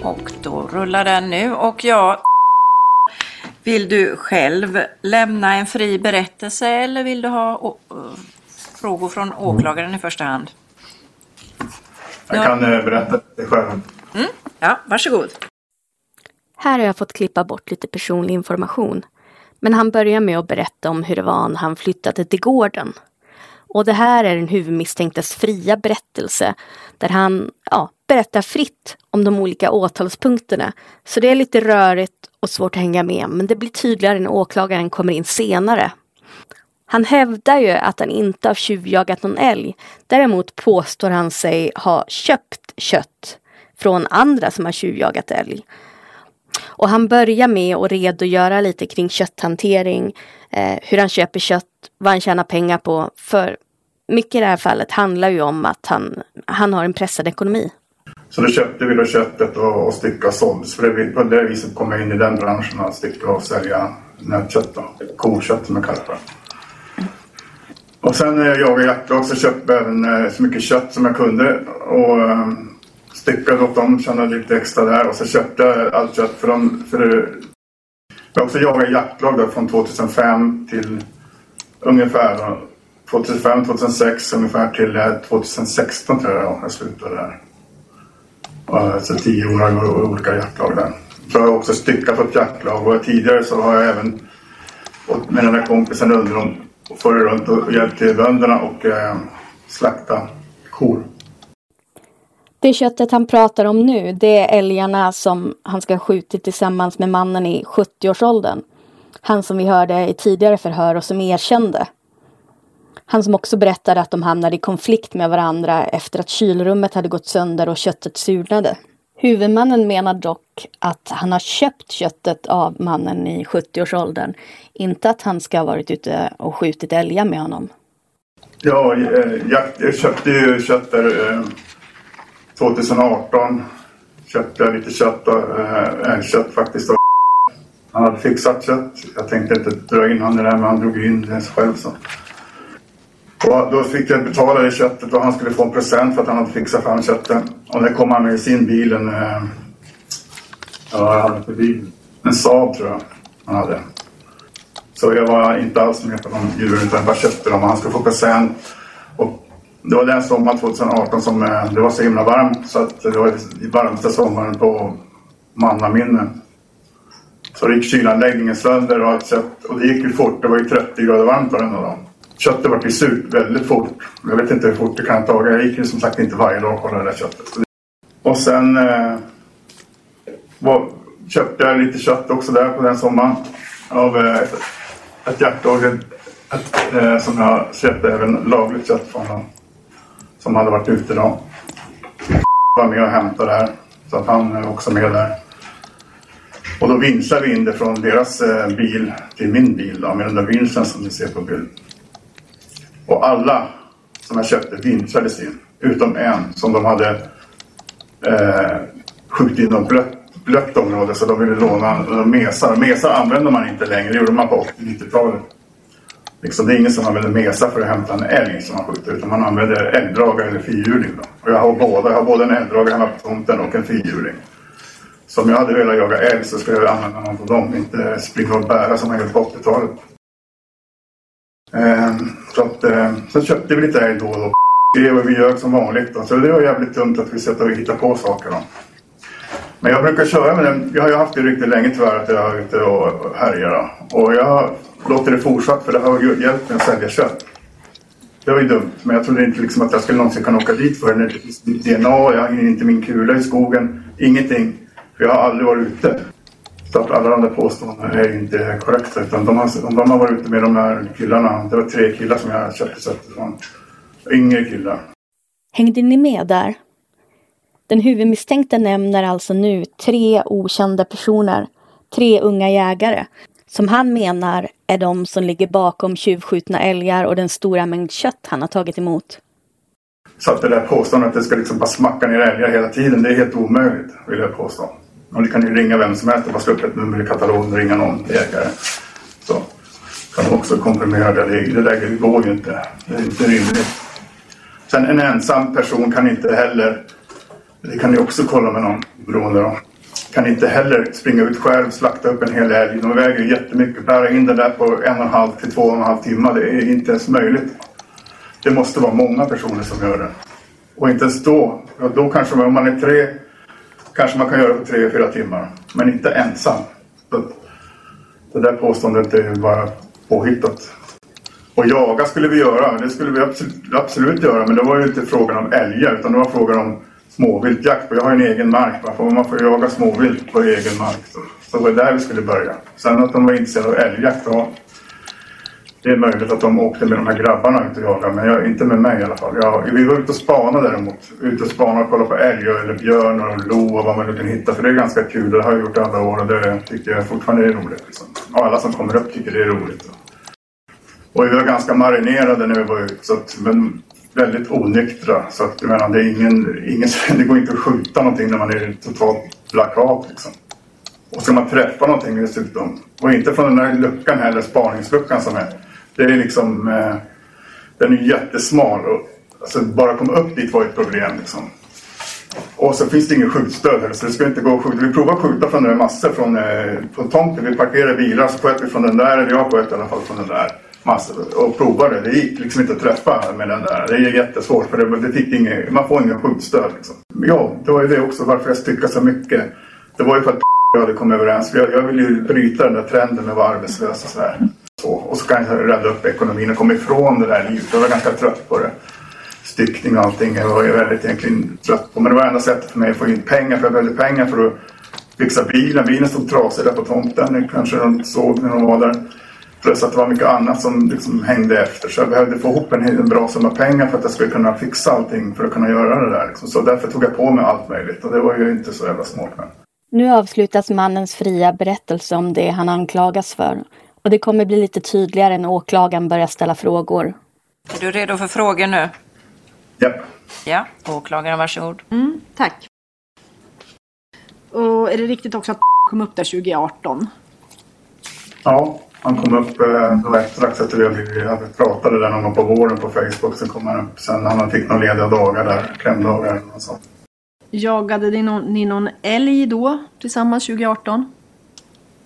Och då rullar den nu och jag vill du själv lämna en fri berättelse eller vill du ha frågor från åklagaren i första hand? Jag kan eh, berätta det själv. Mm? Ja, varsågod. Här har jag fått klippa bort lite personlig information. Men han börjar med att berätta om hur det var när han flyttade till gården. Och det här är den huvudmisstänktes fria berättelse där han ja, berättar fritt om de olika åtalspunkterna. Så det är lite rörigt och svårt att hänga med men det blir tydligare när åklagaren kommer in senare. Han hävdar ju att han inte har tjuvjagat någon älg. Däremot påstår han sig ha köpt kött från andra som har tjuvjagat älg. Och han börjar med att redogöra lite kring kötthantering, eh, hur han köper kött, vad han tjänar pengar på. För mycket i det här fallet handlar ju om att han, han har en pressad ekonomi. Så då köpte vi då köttet och, och stycka såldes. För det, på det viset kom jag in i den branschen att stycka och sälja nötkött. Då. Kokött som jag kallar det. Och sen när jag jagade jaktlag så köpte jag även eh, så mycket kött som jag kunde. Och ehm, styckade åt dem, tjänade lite extra där. Och så köpte jag allt kött för dem. För eh, jag har också jagat jaktlag då, från 2005 till ungefär 2005-2006 ungefär till 2016 tror jag jag slutade där. Och, så alltså, tio år har jag olika jaktlag där. Så har jag också styckat på ett jaktlag och tidigare så har jag även gått med den där kompisen under dem och farit runt och hjälpt till bönderna och eh, slakta kor. Det köttet han pratar om nu, det är älgarna som han ska ha skjutit tillsammans med mannen i 70-årsåldern. Han som vi hörde i tidigare förhör och som erkände. Han som också berättade att de hamnade i konflikt med varandra efter att kylrummet hade gått sönder och köttet surnade. Huvudmannen menar dock att han har köpt köttet av mannen i 70-årsåldern. Inte att han ska ha varit ute och skjutit älgar med honom. Ja, eh, jag köpte ju kött där eh, 2018. Köpte jag lite kött, och, eh, eh faktiskt. Och han hade fixat kött. Jag tänkte inte dra in honom i det här, men han drog in det själv. Så. Och då fick jag betala det köttet och han skulle få en present för att han hade fixat fram köttet. Och det kom han med i sin bil. En, eh, ja, jag hade för bil. En Saab tror jag han hade. Så jag var inte alls med på de djuren utan jag bara köpte dem och han skulle få present. Och det var den sommaren 2018 som eh, det var så himla varmt så att det var liksom den varmaste sommaren på mannaminne. Så det gick kylanläggningen sönder och allt kött. Och det gick ju fort. Det var ju 30 grader varmt varenda dag köttet vart ju surt väldigt fort. Jag vet inte hur fort det kan ta. Jag gick ju som sagt inte varje dag och kollade det där köttet. Och sen eh, var, köpte jag lite kött också där på den sommaren. Av eh, ett, ett hjärtåger eh, som jag köpte även lagligt kött från. honom. som hade varit ute då. var med och hämtade där. Så att han är också med där. Och då vinschade vi in det från deras eh, bil till min bil då, med den där vinschen som ni ser på bild. Och alla som jag köpte vinschades in. Utom en som de hade eh, skjutit in något blött, blött område så de ville låna mesar. Mesar använder man inte längre, det gjorde man på 80-90-talet. Liksom, det är ingen som använder mesa för att hämta en älg som man skjuter utan man använder älgdragare eller fyrhjuling. Och jag har båda, jag har både en älgdragare hemma på tomten och en fyrhjuling. Så om jag hade velat jaga älg så skulle jag använda någon av dem, inte springa och bära som man gjorde på 80-talet. Eh, så att, eh, sen köpte vi lite älg då och då. Det och vi ljög som vanligt. Då. Så det var jävligt dumt att vi sätter och hittar på saker. Då. Men jag brukar köra med den. Jag har ju haft det riktigt länge tyvärr att jag är ute och härjar. Då. Och jag låter det fortsatt för det har hjälpt mig att sälja kött. Det var ju dumt, men jag trodde inte liksom att jag skulle någonsin kunna åka dit för det. Det finns DNA, jag har inte min kula i skogen, ingenting. För jag har aldrig varit ute. Så att alla de där påståendena är inte korrekta. Utan de har, de har varit ute med de här killarna. Det var tre killar som jag köpte köttet från. Yngre killar. Hängde ni med där? Den huvudmisstänkte nämner alltså nu tre okända personer, tre unga jägare, som han menar är de som ligger bakom tjuvskjutna älgar och den stora mängd kött han har tagit emot. Så att det där påståendet att det ska liksom bara smacka ner älgar hela tiden, det är helt omöjligt, vill jag påstå. Och ni kan ju ringa vem som helst och bara slå upp ett nummer i katalogen och ringa någon jägare. Så kan också komprimera det. Det, läget går ju inte. Det är inte rimligt. Sen en ensam person kan inte heller, det kan ni också kolla med någon beroende då, kan inte heller springa ut själv, slakta upp en hel älg. De väger ju jättemycket. Bära in det där på en och en halv till två och en halv timme, det är inte ens möjligt. Det måste vara många personer som gör det. Och inte ens då. Ja, då kanske om man är tre kanske man kan göra det på tre, fyra timmar. Men inte ensam. Det där påståendet är bara påhittat. Och jaga skulle vi göra. Det skulle vi absolut, absolut göra. Men det var ju inte frågan om älgar utan det var frågan om småviltjakt. Och jag har en egen mark. Man får jaga småvilt på egen mark. Så, så det var där vi skulle börja. Sen att de var intresserade av älgjakt. Ja, det är möjligt att de åkte med de här grabbarna ut och jagade, men jag, inte med mig i alla fall. Jag, vi var ute och spanade däremot. Ute och spanade och kollade på älg eller björn och lo och vad man nu kan hitta. För det är ganska kul. Det har jag gjort alla år och det tycker jag fortfarande är roligt. Liksom. Och alla som kommer upp tycker det är roligt. Och vi var ganska marinerade när vi var ute, så att, men väldigt onyktra. Så att, jag menar, det, är ingen, ingen, *laughs* det går inte att skjuta någonting när man är totalt plakat. Liksom. Och ska man träffa någonting dessutom. Och inte från den där luckan heller, spaningsluckan som är. Det är liksom... Eh, den är jättesmal. Och, alltså, bara komma upp dit var ett problem. Liksom. Och så finns det ingen skjutstöd heller, så det ska inte gå att skjuta. Vi provade att skjuta från den massor från, eh, från tomten. Vi parkerade bilar så sköt vi från den där, eller jag sköt i alla fall från den där massor. Och provade. Det gick liksom inte att träffa med den där. Det är jättesvårt för det, det fick inget, man får ingen skjutstöd. Liksom. Ja, det var ju det också varför jag styckade så mycket. Det var ju för att jag hade kommit överens. Jag, jag ville ju bryta den där trenden med att vara arbetslös och sådär. Så, och så kan jag rädda upp ekonomin och komma ifrån det där livet. Jag var ganska trött på det. Styckning och allting. Jag var väldigt egentligen trött på. Men det var enda sättet för mig att få in pengar. För jag behövde pengar för att fixa bilen. Bilen stod trasig där på tomten. Det kanske de såg när de var där. Plus att det var mycket annat som liksom hängde efter. Så jag behövde få ihop en, en bra summa pengar för att jag skulle kunna fixa allting för att kunna göra det där. Liksom. Så därför tog jag på mig allt möjligt. Och det var ju inte så jävla smart. Men... Nu avslutas mannens fria berättelse om det han anklagas för. Och det kommer bli lite tydligare när åklagaren börjar ställa frågor. Är du redo för frågor nu? Ja. Ja, åklagaren varsågod. Mm, tack. Och är det riktigt också att kom upp där 2018? Ja, han kom upp eh, strax efter vi hade pratade där någon gång på våren på Facebook. Sen kom han upp sen han fick några lediga dagar där, klämdagar och sånt. Jagade ni någon, ni någon älg då tillsammans 2018?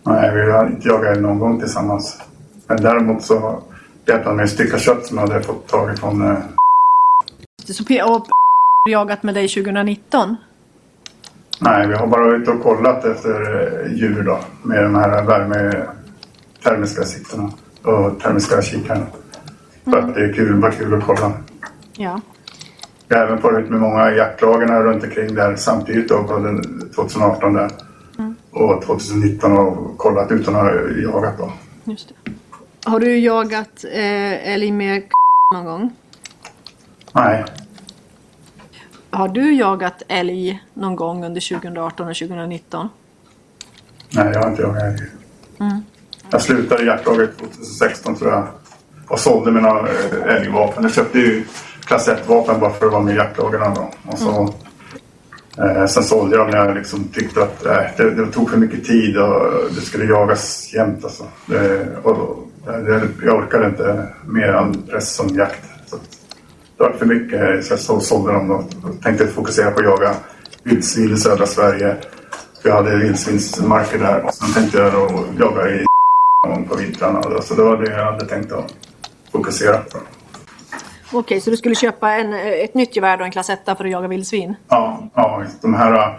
Nej, vi har inte jagat älg någon gång tillsammans. Men däremot så hjälpte han mig stycka kött som jag hade fått tag ifrån... Eh... Så P och jagat med dig 2019? Nej, vi har bara varit ute och kollat efter eh, djur då. Med de här värme termiska sikterna och termiska kikarna. För att det är kul, bara kul att kolla. Ja. Jag har även varit med många jaktlagen här runt omkring där samtidigt då, på den 2018 där. Och 2019 och kollat utan att ha jagat då. Just det. Har du jagat eh, älg med någon gång? Nej, Har du jagat älg någon gång under 2018 och 2019? nej jag har inte jagat älg. Mm. Jag slutade jaktlaget 2016 tror jag. Och sålde mina eh, älgvapen. Jag köpte ju klass 1-vapen bara för att vara med i jaktlagen. Och så, eh, sen sålde jag när jag liksom tyckte att eh, det, det tog för mycket tid och det skulle jagas jämt. Alltså. Det, och, eh, det, jag orkade inte mer än press som jakt. Så det var för mycket så jag så- sålde dem och tänkte fokusera på att jaga vildsvin i södra Sverige. För jag hade vildsvinsmarker där. Och sen tänkte jag då jaga i på vintrarna. Så det var det jag hade tänkt att fokusera på. Okej, så du skulle köpa en, eh, ett nytt gevär och en klass 1 för att jaga vildsvin? Ja, ja de här, äh,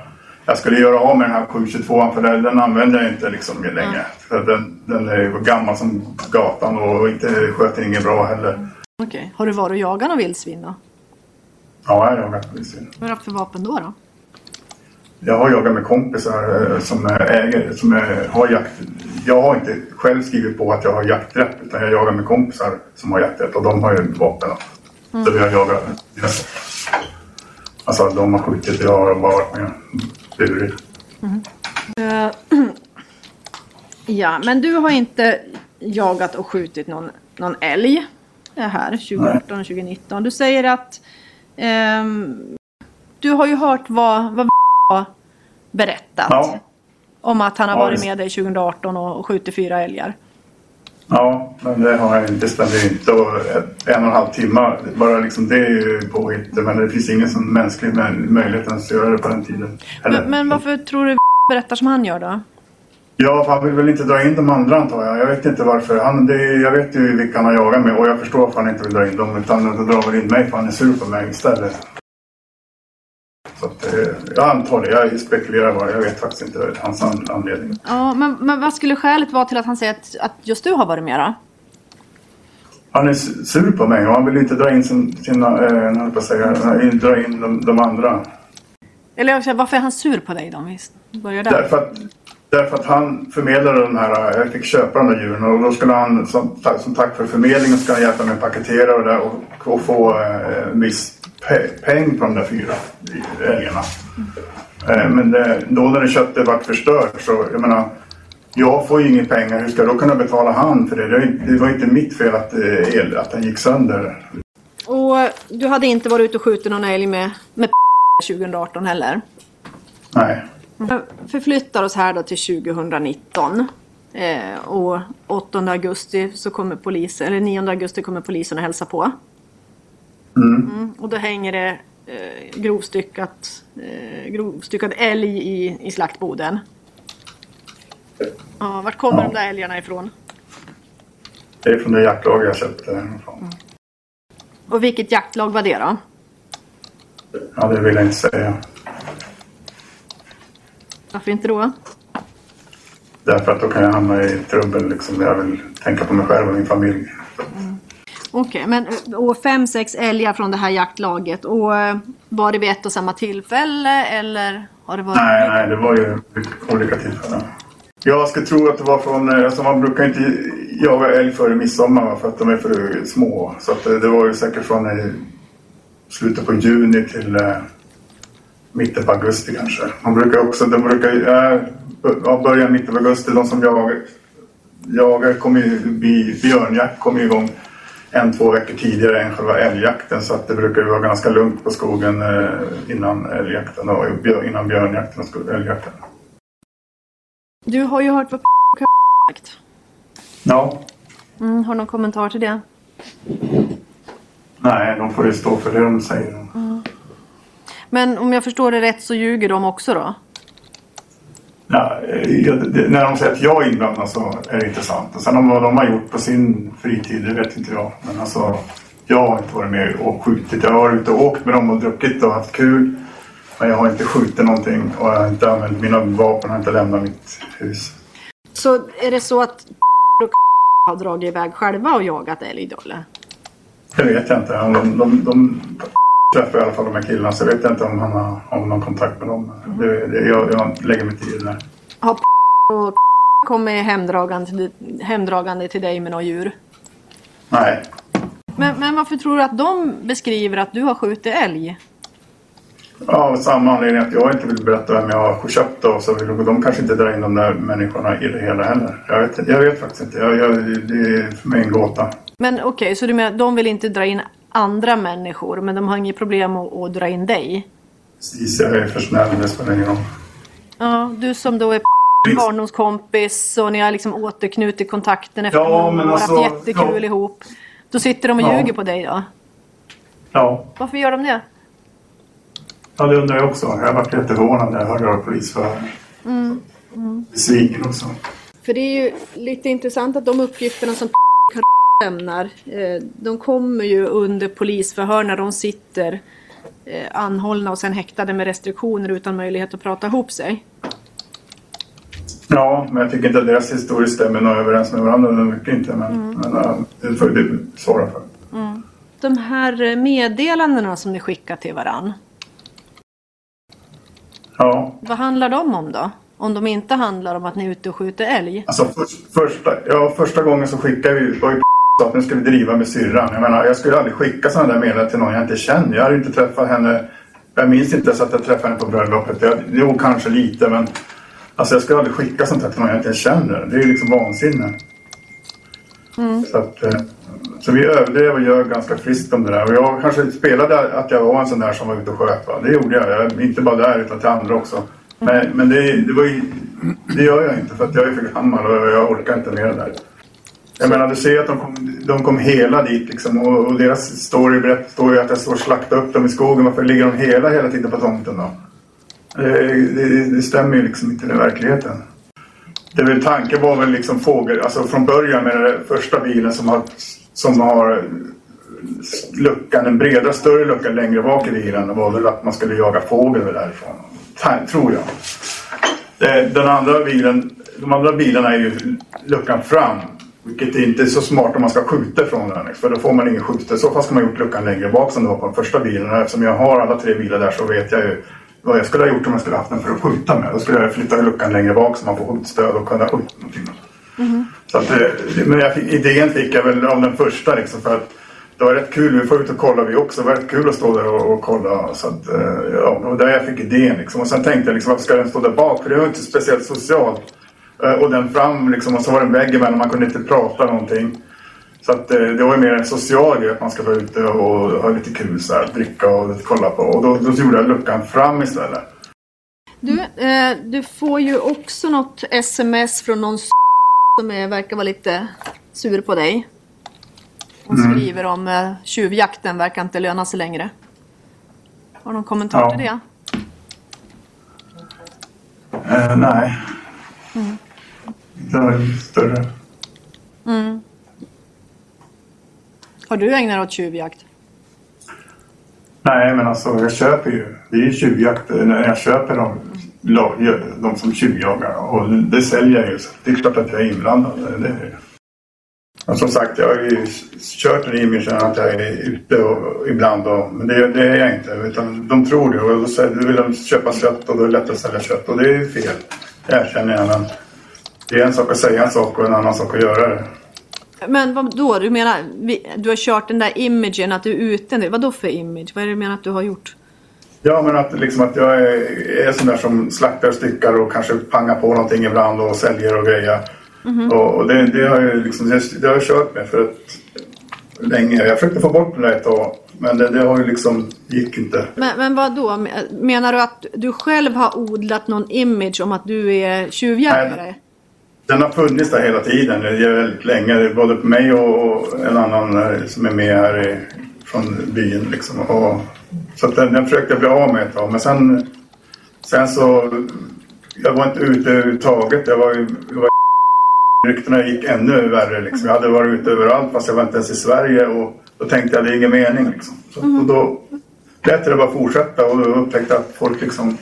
jag skulle göra av med den här 722 för den, använder jag inte liksom mer längre. För den, den är ju gammal som gatan och inte, sköter inget bra heller. Okej. Har du varit och jagat någon vildsvin då? Ja, jag har jagat vildsvin. Vad har du haft för vapen då? då? Jag har jagat med kompisar eh, som äger, som har jakt. Jag har inte själv skrivit på att jag har jakträtt utan jag jagar med kompisar som har jakträtt och de har ju vapen. Mm. Så vi har jagat. Alltså de har skjutit, jag har bara varit med burit. Eh, *clears throat* ja, men du har inte jagat och skjutit någon, någon älg det här 2018 och 2019. Du säger att ehm, du har ju hört vad, vad har berättat Ja. om att han har Ja, varit med dig 2018 och, och skjutit fyra älgar. Ja, men det har jag inte. Det stämmer ju inte. Och en och en halv timme, bara liksom det är ju påhitt. Men det finns ingen sån mänsklig mö- möjlighet att göra det på den tiden. Eller, Men, men varför tror du *laughs* berättar som han gör då? Ja, för han vill väl inte dra in de andra antar jag. Jag vet inte varför. Han, det, jag vet ju vilka han har jagat med och jag förstår varför han inte vill dra in dem. Utan då drar väl in mig för han är sur på mig istället. Eh, jag antar det. Jag spekulerar bara. Jag vet faktiskt inte hans an- anledning. Ja, men, men vad skulle skälet vara till att han säger att, att just du har varit med då? Han är sur på mig och han vill inte dra in sin, sina, eh, på säga, dra in de, de andra. Eller jag säger, varför är han sur på dig då? Vi börjar där. Därför att, därför att han förmedlade de här, jag fick köpa de där djuren och då skulle han som, tack- som tack för förmedlingen ska han hjälpa mig att paketera och, där och, och få eh, pe- peng på de där fyra älgarna. Eh, men det, då när det köttet vart förstört så, jag menar, jag får ju inga pengar, hur ska jag då kunna betala han för det? Det var inte, mitt fel att, eh, el, att den gick sönder. Och du hade inte varit ute och skjutit någon älg med, med 2018 heller? Nej. Jag förflyttar oss här då till 2019. Eh, och 8 augusti så kommer polisen, eller 9 augusti kommer polisen och hälsa på. Mm, och då hänger det eh, grovstyckat, eh, grovstyckad älg i, i slaktboden. Ja, vart kommer de där älgarna ifrån? Det är från det jaktlag jag köpte. Och vilket jaktlag var det då? Ja, det vill jag inte säga. Varför inte då? Därför att då kan jag hamna i trubbel liksom. Jag vill tänka på mig själv och min familj. Okej, men och fem, sex älgar från det här jaktlaget. Och eh, var det vid ett och samma tillfälle eller har det varit... Nej, nej, det var ju olika tillfällen. Jag skulle tro att det var från, eh, alltså man brukar inte jaga älg före midsommar för att de är för små. Så att det, det var ju säkert från eh, slutet på juni till eh, mitten på augusti kanske. Man brukar också, de brukar eh, ja, börja mitten på augusti, de som jagar, jagar kommer ju, björnjakt kommer igång en, två veckor tidigare än själva älgjakten så att det brukar vara ganska lugnt på skogen eh, innan älgjakten och innan björnjakten och älgjakten. Du har ju hört vad *laughs* sagt. Ja, Mm, har du någon kommentar till det? nej, de får ju stå för det de säger. Men om jag förstår det rätt så ljuger de också då? Ja, när de säger att jag är inblandad så är det inte sant. Och sen om vad de har gjort på sin fritid, det vet inte jag. Men alltså, jag har inte varit med och skjutit. Jag har varit ute och åkt med dem och druckit och haft kul. Men jag har inte skjutit någonting och jag har inte använt mina vapen, har inte lämnat mitt hus. Så är det så att och har dragit iväg själva och jagat älg då eller? Det vet jag inte. De, de, de träffar i alla fall de här killarna så jag vet inte om han har, har någon kontakt med dem. Det, det, jag, jag lägger mig tid där. Har och kommit hemdragande till, hemdragande till dig med några djur? Nej. Men, men varför tror du att de beskriver att du har skjutit älg? Ja, av samma anledning att jag inte vill berätta vem jag har köpt och så vill de kanske inte dra in de där människorna i det hela heller. Jag vet, jag vet faktiskt inte. Jag, jag, det är för mig en gåta. Men okej, så du menar de vill inte dra in andra människor men de har inget problem att, att dra in dig? Precis, jag är för snäll. Det spelar ingen roll. Ja, du som då är barndomskompis och ni har liksom återknutit kontakten efter Ja, men år, alltså, haft jättekul ja. ihop. Då sitter de och Ja. ljuger på dig då? Ja, Varför gör de det? ja det undrar jag också. Jag har varit jätteförvånad när jag hörde av polisförhör. Mm. Mm. Besviken också. För det är ju lite intressant att de uppgifterna som *laughs* lämnar, eh, de kommer ju under polisförhör när de sitter eh, anhållna och sen häktade med restriktioner utan möjlighet att prata ihop sig. Ja, men jag tycker inte att deras historier stämmer nog överens med varandra. Det mycket inte. Men, Mm. men det får du svara för. De här eh, meddelandena som ni skickar till varann, Ja, vad handlar de om då? Om de inte handlar om att ni är ute och skjuter älg? alltså för, första, ja, första gången så skickade vi ut var ju att nu ska vi driva med syrran. Jag menar, jag skulle aldrig skicka sådana där meddelanden till någon jag inte känner. Jag hade inte träffat henne. Jag minns inte ens att jag träffade henne på bröllopet. Jag, jo, kanske lite, men alltså jag skulle aldrig skicka sånt här till någon jag inte känner. Det är ju liksom vansinne. Så, att, eh, så vi överdrev och gör ganska friskt om det där. Och jag kanske spelade att jag var en sån där som var ute och sköt. Va? Det gjorde jag. jag. Inte bara där utan till andra också. Men, men det, det, var ju, det gör jag inte för att jag är för gammal och jag orkar inte med det där. Jag menar, du ser att de kom, de kom hela dit liksom och, och deras story står ju att jag står och slaktar upp dem i skogen. Varför ligger de hela hela tiden på tomten då? Det, det, det stämmer ju liksom inte med verkligheten. Det väl, tanken var väl liksom fågel, alltså från början med den första bilen som har, som har luckan, den breda större luckan längre bak i bilen var väl att man skulle jaga fågel därifrån. Tror jag. Eh, den andra bilen, de andra bilarna är ju luckan fram. Vilket inte är så smart om man ska skjuta från den. För då får man ingen skjuta. I så fall ska man gjort luckan längre bak som det var på den första bilen. Och eftersom jag har alla tre bilar där så vet jag ju vad jag skulle ha gjort om jag skulle haft den för att skjuta med. Då skulle jag flytta luckan längre bak så man får skjutstöd och kunna skjuta någonting. Så att, det- men jag fick, idén fick jag väl av den första liksom för att det var rätt kul, vi får ut och kolla vi också. Det var rätt kul att stå där och, och kolla. Så att, eh, ja, det var där jag fick idén liksom. Och sen tänkte jag liksom, varför ska den stå där bak? För det var inte speciellt socialt. Eh, Och den fram liksom, och så var det en vägg emellan, man kunde inte prata någonting. Så att, eh, det var ju mer en social grej att man ska vara ute och ha lite kul så här, dricka och kolla på. Och då, då gjorde jag luckan fram istället. Du, eh, du får ju också något sms från någon som är, verkar vara lite sur på dig. Och Mm. skriver om eh, tjuvjakten verkar inte löna sig längre. Har du någon kommentar Ja. till det? Eh, nej, Mm det större. Mm. Har du ägnat dig åt tjuvjakt? Nej, men alltså jag köper ju. Det är ju tjuvjakt när jag köper dem, de som tjuvjagar. Och det säljer jag ju. Så det är klart att jag är inblandad. Det är det. Och som sagt, jag har ju kört en image att jag är ute och, ibland. Och, men det, det är jag inte. Utan de tror det. Och då säger du vill de köpa kött och då är det lätt att sälja kött. Och det är ju fel. Det erkänner jag. Men det är en sak att säga en sak och en annan sak att göra det. Men vad då? Du menar, du har kört den där imagen att du är ute. Vad då för image? Vad är det du menar att du har gjort? Ja, men att, liksom att jag är, är sån där som slaktar styckar och kanske pangar på någonting ibland och säljer och grejer. Mhm. Och, och det, det, har jag, liksom, det, det har jag kört med för att länge. Jag försökte få bort det där ett tag, men det, det har ju liksom, gick inte. Men, men vad då? Menar du att du själv har odlat någon image om att du är tjuvjägare? Den har funnits där hela tiden, det är väldigt länge. Både på mig och en annan eh, som är med här från byn. Liksom. Och, så den, den försökte jag bli av med ett tag. Men sen, sen så, jag var inte ute överhuvudtaget. Jag var, jag var Ryktena gick ännu värre. Liksom. Jag hade varit ute överallt fast jag var inte ens i Sverige. Och då tänkte jag det är ingen mening. Liksom. Så, och då lät jag det bara fortsätta och då upptäckte jag att folk liksom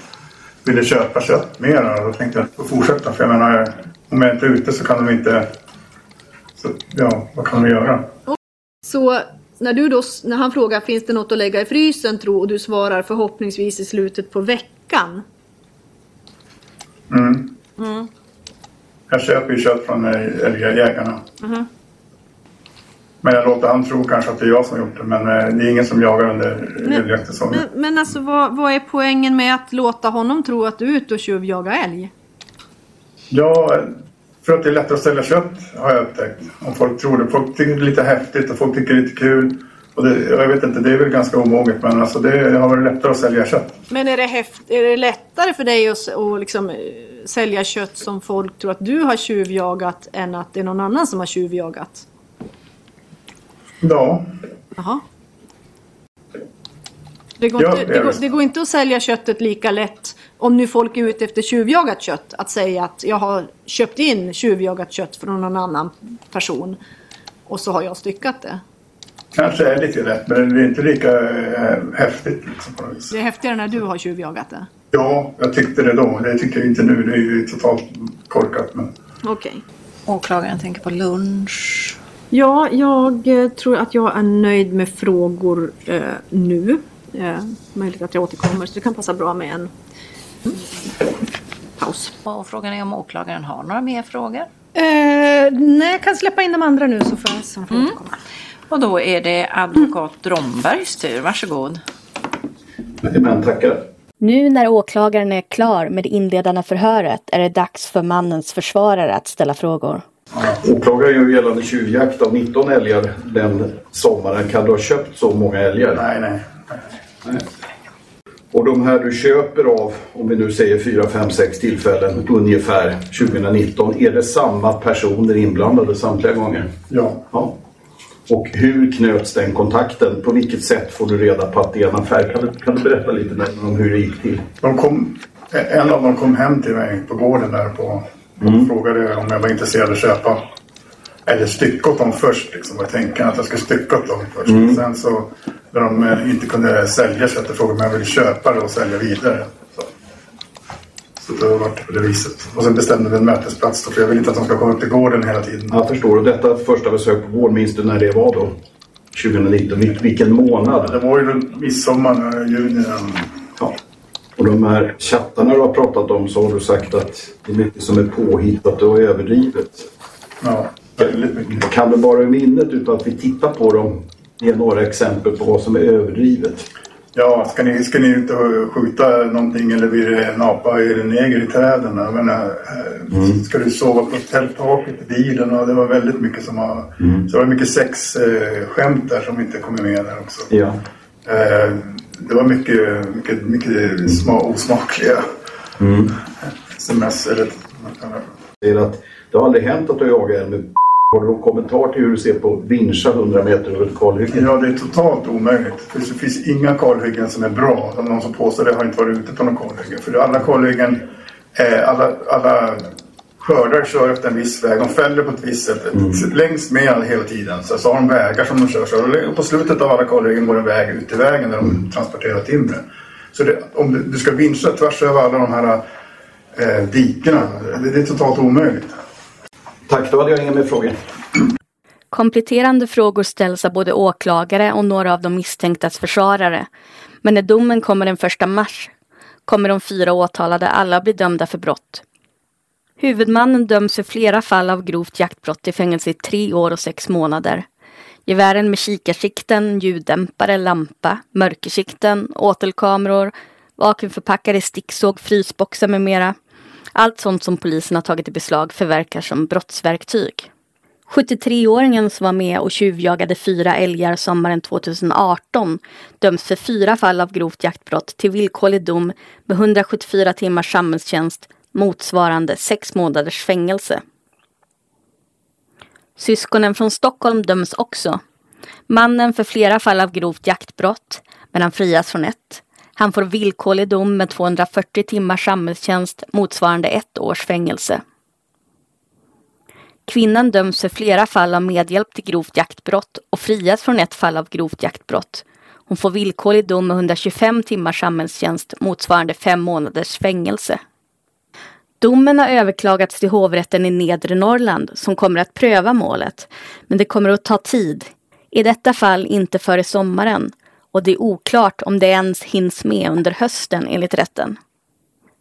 ville köpa kött mer. Och då tänkte jag att jag får fortsätta. För jag menar, om jag inte är ute så kan de inte... Så, ja, vad kan de göra? Så när, du då, när han frågar finns det något att lägga i frysen tro och du svarar förhoppningsvis i slutet på veckan. Mm. Mm. Jag köper ju kött från älgjägarna. Mhm. Men jag låter han tro kanske att det är jag som har gjort det. Men eh, det är ingen som jagar under älgjaktsäsongen. Men, men alltså vad, vad är poängen med att låta honom tro att du är ute och tjuvjagar älg? Ja, för att det är lättare att sälja kött har jag upptäckt. Om folk tror det. Folk tycker det är lite häftigt och folk tycker det är lite kul. Och det, jag vet inte, det är väl ganska omoget men alltså det har varit lättare att sälja kött. Men är det, häft, är det lättare för dig att, att liksom, eh, sälja kött som folk tror att du har tjuvjagat än att det är någon annan som har tjuvjagat? Ja, Jaha. Det går, Ja, inte, det går, det går inte att sälja köttet lika lätt om nu folk är ute efter tjuvjagat kött. Att säga att jag har köpt in tjuvjagat kött från någon annan person och så har jag styckat det. kanske är lite lätt men det är inte lika eh, häftigt. Liksom, på något vis. Det är häftigare när du har tjuvjagat det. Ja, jag tyckte det då. Det tycker jag inte nu. Det är ju totalt korkat. Men... Okej. Åklagaren tänker på lunch. Ja, jag eh, tror att jag är nöjd med frågor eh, nu. Eh, möjligt att jag återkommer så det kan passa bra med en paus. Och frågan är om åklagaren har några mer frågor. Eh, nej, jag kan släppa in de andra nu så får jag, så får jag återkomma. Och då är det advokat Drombergs tur. Varsågod. Men tackar. Nu när åklagaren är klar med det inledande förhöret är det dags för mannens försvarare att ställa frågor. Åklagaren gör gällande tjuvjakt av 19 älgar den sommaren. Kan du ha köpt så många älgar? Nej, nej. nej. Och de här du köper av, om vi nu säger 4, 5, 6 tillfällen ungefär 2019. Är det samma personer inblandade samtliga gånger? Ja. ja. Och hur knöts den kontakten? På vilket sätt får du reda på att det är en affär? Kan du, kan du berätta lite mer om hur det gick till? De kom, en av dem kom hem till mig på gården där på, och frågade om jag var intresserad av att köpa eller stycka åt dem först. Liksom. Jag tänkte att jag skulle stycka åt dem först. Mm. Sen så när de eh, inte kunde sälja de om jag ville köpa det och sälja vidare. Så, så det har varit på det viset. Och sen bestämde vi en mötesplats då, för jag vill inte att de ska komma upp till gården hela tiden. Jag förstår. Och detta första besök på gård, minns du när det var då? 2019. Vil- Vilken månad? Det var ju midsommar, eh, juni. Ja. Och de här chattarna du har pratat om så har du sagt att det är mycket som är påhittat och överdrivet. Ja, väldigt mycket. Kan du bara i minnet utan att vi tittar på dem ge några exempel på vad som är överdrivet? Ja, ska ni, ska ni ut och skjuta någonting eller blir det en apa eller en neger i träden? Jag menar, eh, Ska du sova på tälttaket i bilen? Och det var väldigt mycket som var... Så det var mycket sexskämt där som inte kommer med där också. Ja. Eh, det var mycket, mycket, mycket sma, osmakliga Mm. sms. Eller, Säger att det har aldrig hänt att du jagar älg med Har du någon kommentar till hur du ser på vinscha 100 meter över ett kalhygge? ja, det är totalt omöjligt. Det finns, inga kalhyggen som är bra. Om någon som påstår det har inte varit ute på någon kalhygge. För alla kalhyggen, eh, alla, alla skördar kör efter en viss väg. De fäller på ett visst sätt. Längs med hela tiden. Så, så har de vägar som de kör. Så och på slutet av alla kalhyggen går en väg ut i vägen där de transporterar timmer. Så det, om du, du ska vinscha tvärs över alla de här eh, dikena. Det, det är totalt omöjligt. Tack, då hade jag inga mer frågor. Kompletterande frågor ställs av både åklagare och några av de misstänktas försvarare. Men när domen kommer den 1 mars kommer de fyra åtalade alla bli dömda för brott. Huvudmannen döms för flera fall av grovt jaktbrott till fängelse i tre år och sex månader. Gevären med kikarsikten, ljuddämpare, lampa, mörkersikten, åtelkameror, vakuumförpackade sticksåg, frysboxar med mera. Allt sånt som polisen har tagit i beslag förverkar som brottsverktyg. 73-åringen som var med och tjuvjagade fyra älgar sommaren 2018 döms för fyra fall av grovt jaktbrott till villkorlig dom med 174 timmars samhällstjänst motsvarande sex månaders fängelse. Syskonen från Stockholm döms också. Mannen för flera fall av grovt jaktbrott, men han frias från ett. Han får villkorlig dom med 240 timmars samhällstjänst motsvarande ett års fängelse. Kvinnan döms för flera fall av medhjälp till grovt jaktbrott och frias från ett fall av grovt jaktbrott. Hon får villkorlig dom med 125 timmars samhällstjänst motsvarande fem månaders fängelse. Domen har överklagats till hovrätten i Nedre Norrland som kommer att pröva målet. Men det kommer att ta tid. I detta fall inte före sommaren och det är oklart om det ens hinns med under hösten enligt rätten.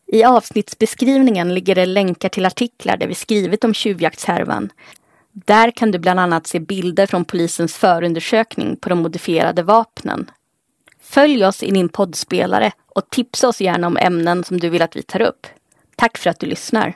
I avsnittsbeskrivningen ligger det länkar till artiklar där vi skrivit om tjuvjaktshärvan. Där kan du bland annat se bilder från polisens förundersökning på de modifierade vapnen. Följ oss i din poddspelare och tipsa oss gärna om ämnen som du vill att vi tar upp. Tack för att du lyssnar!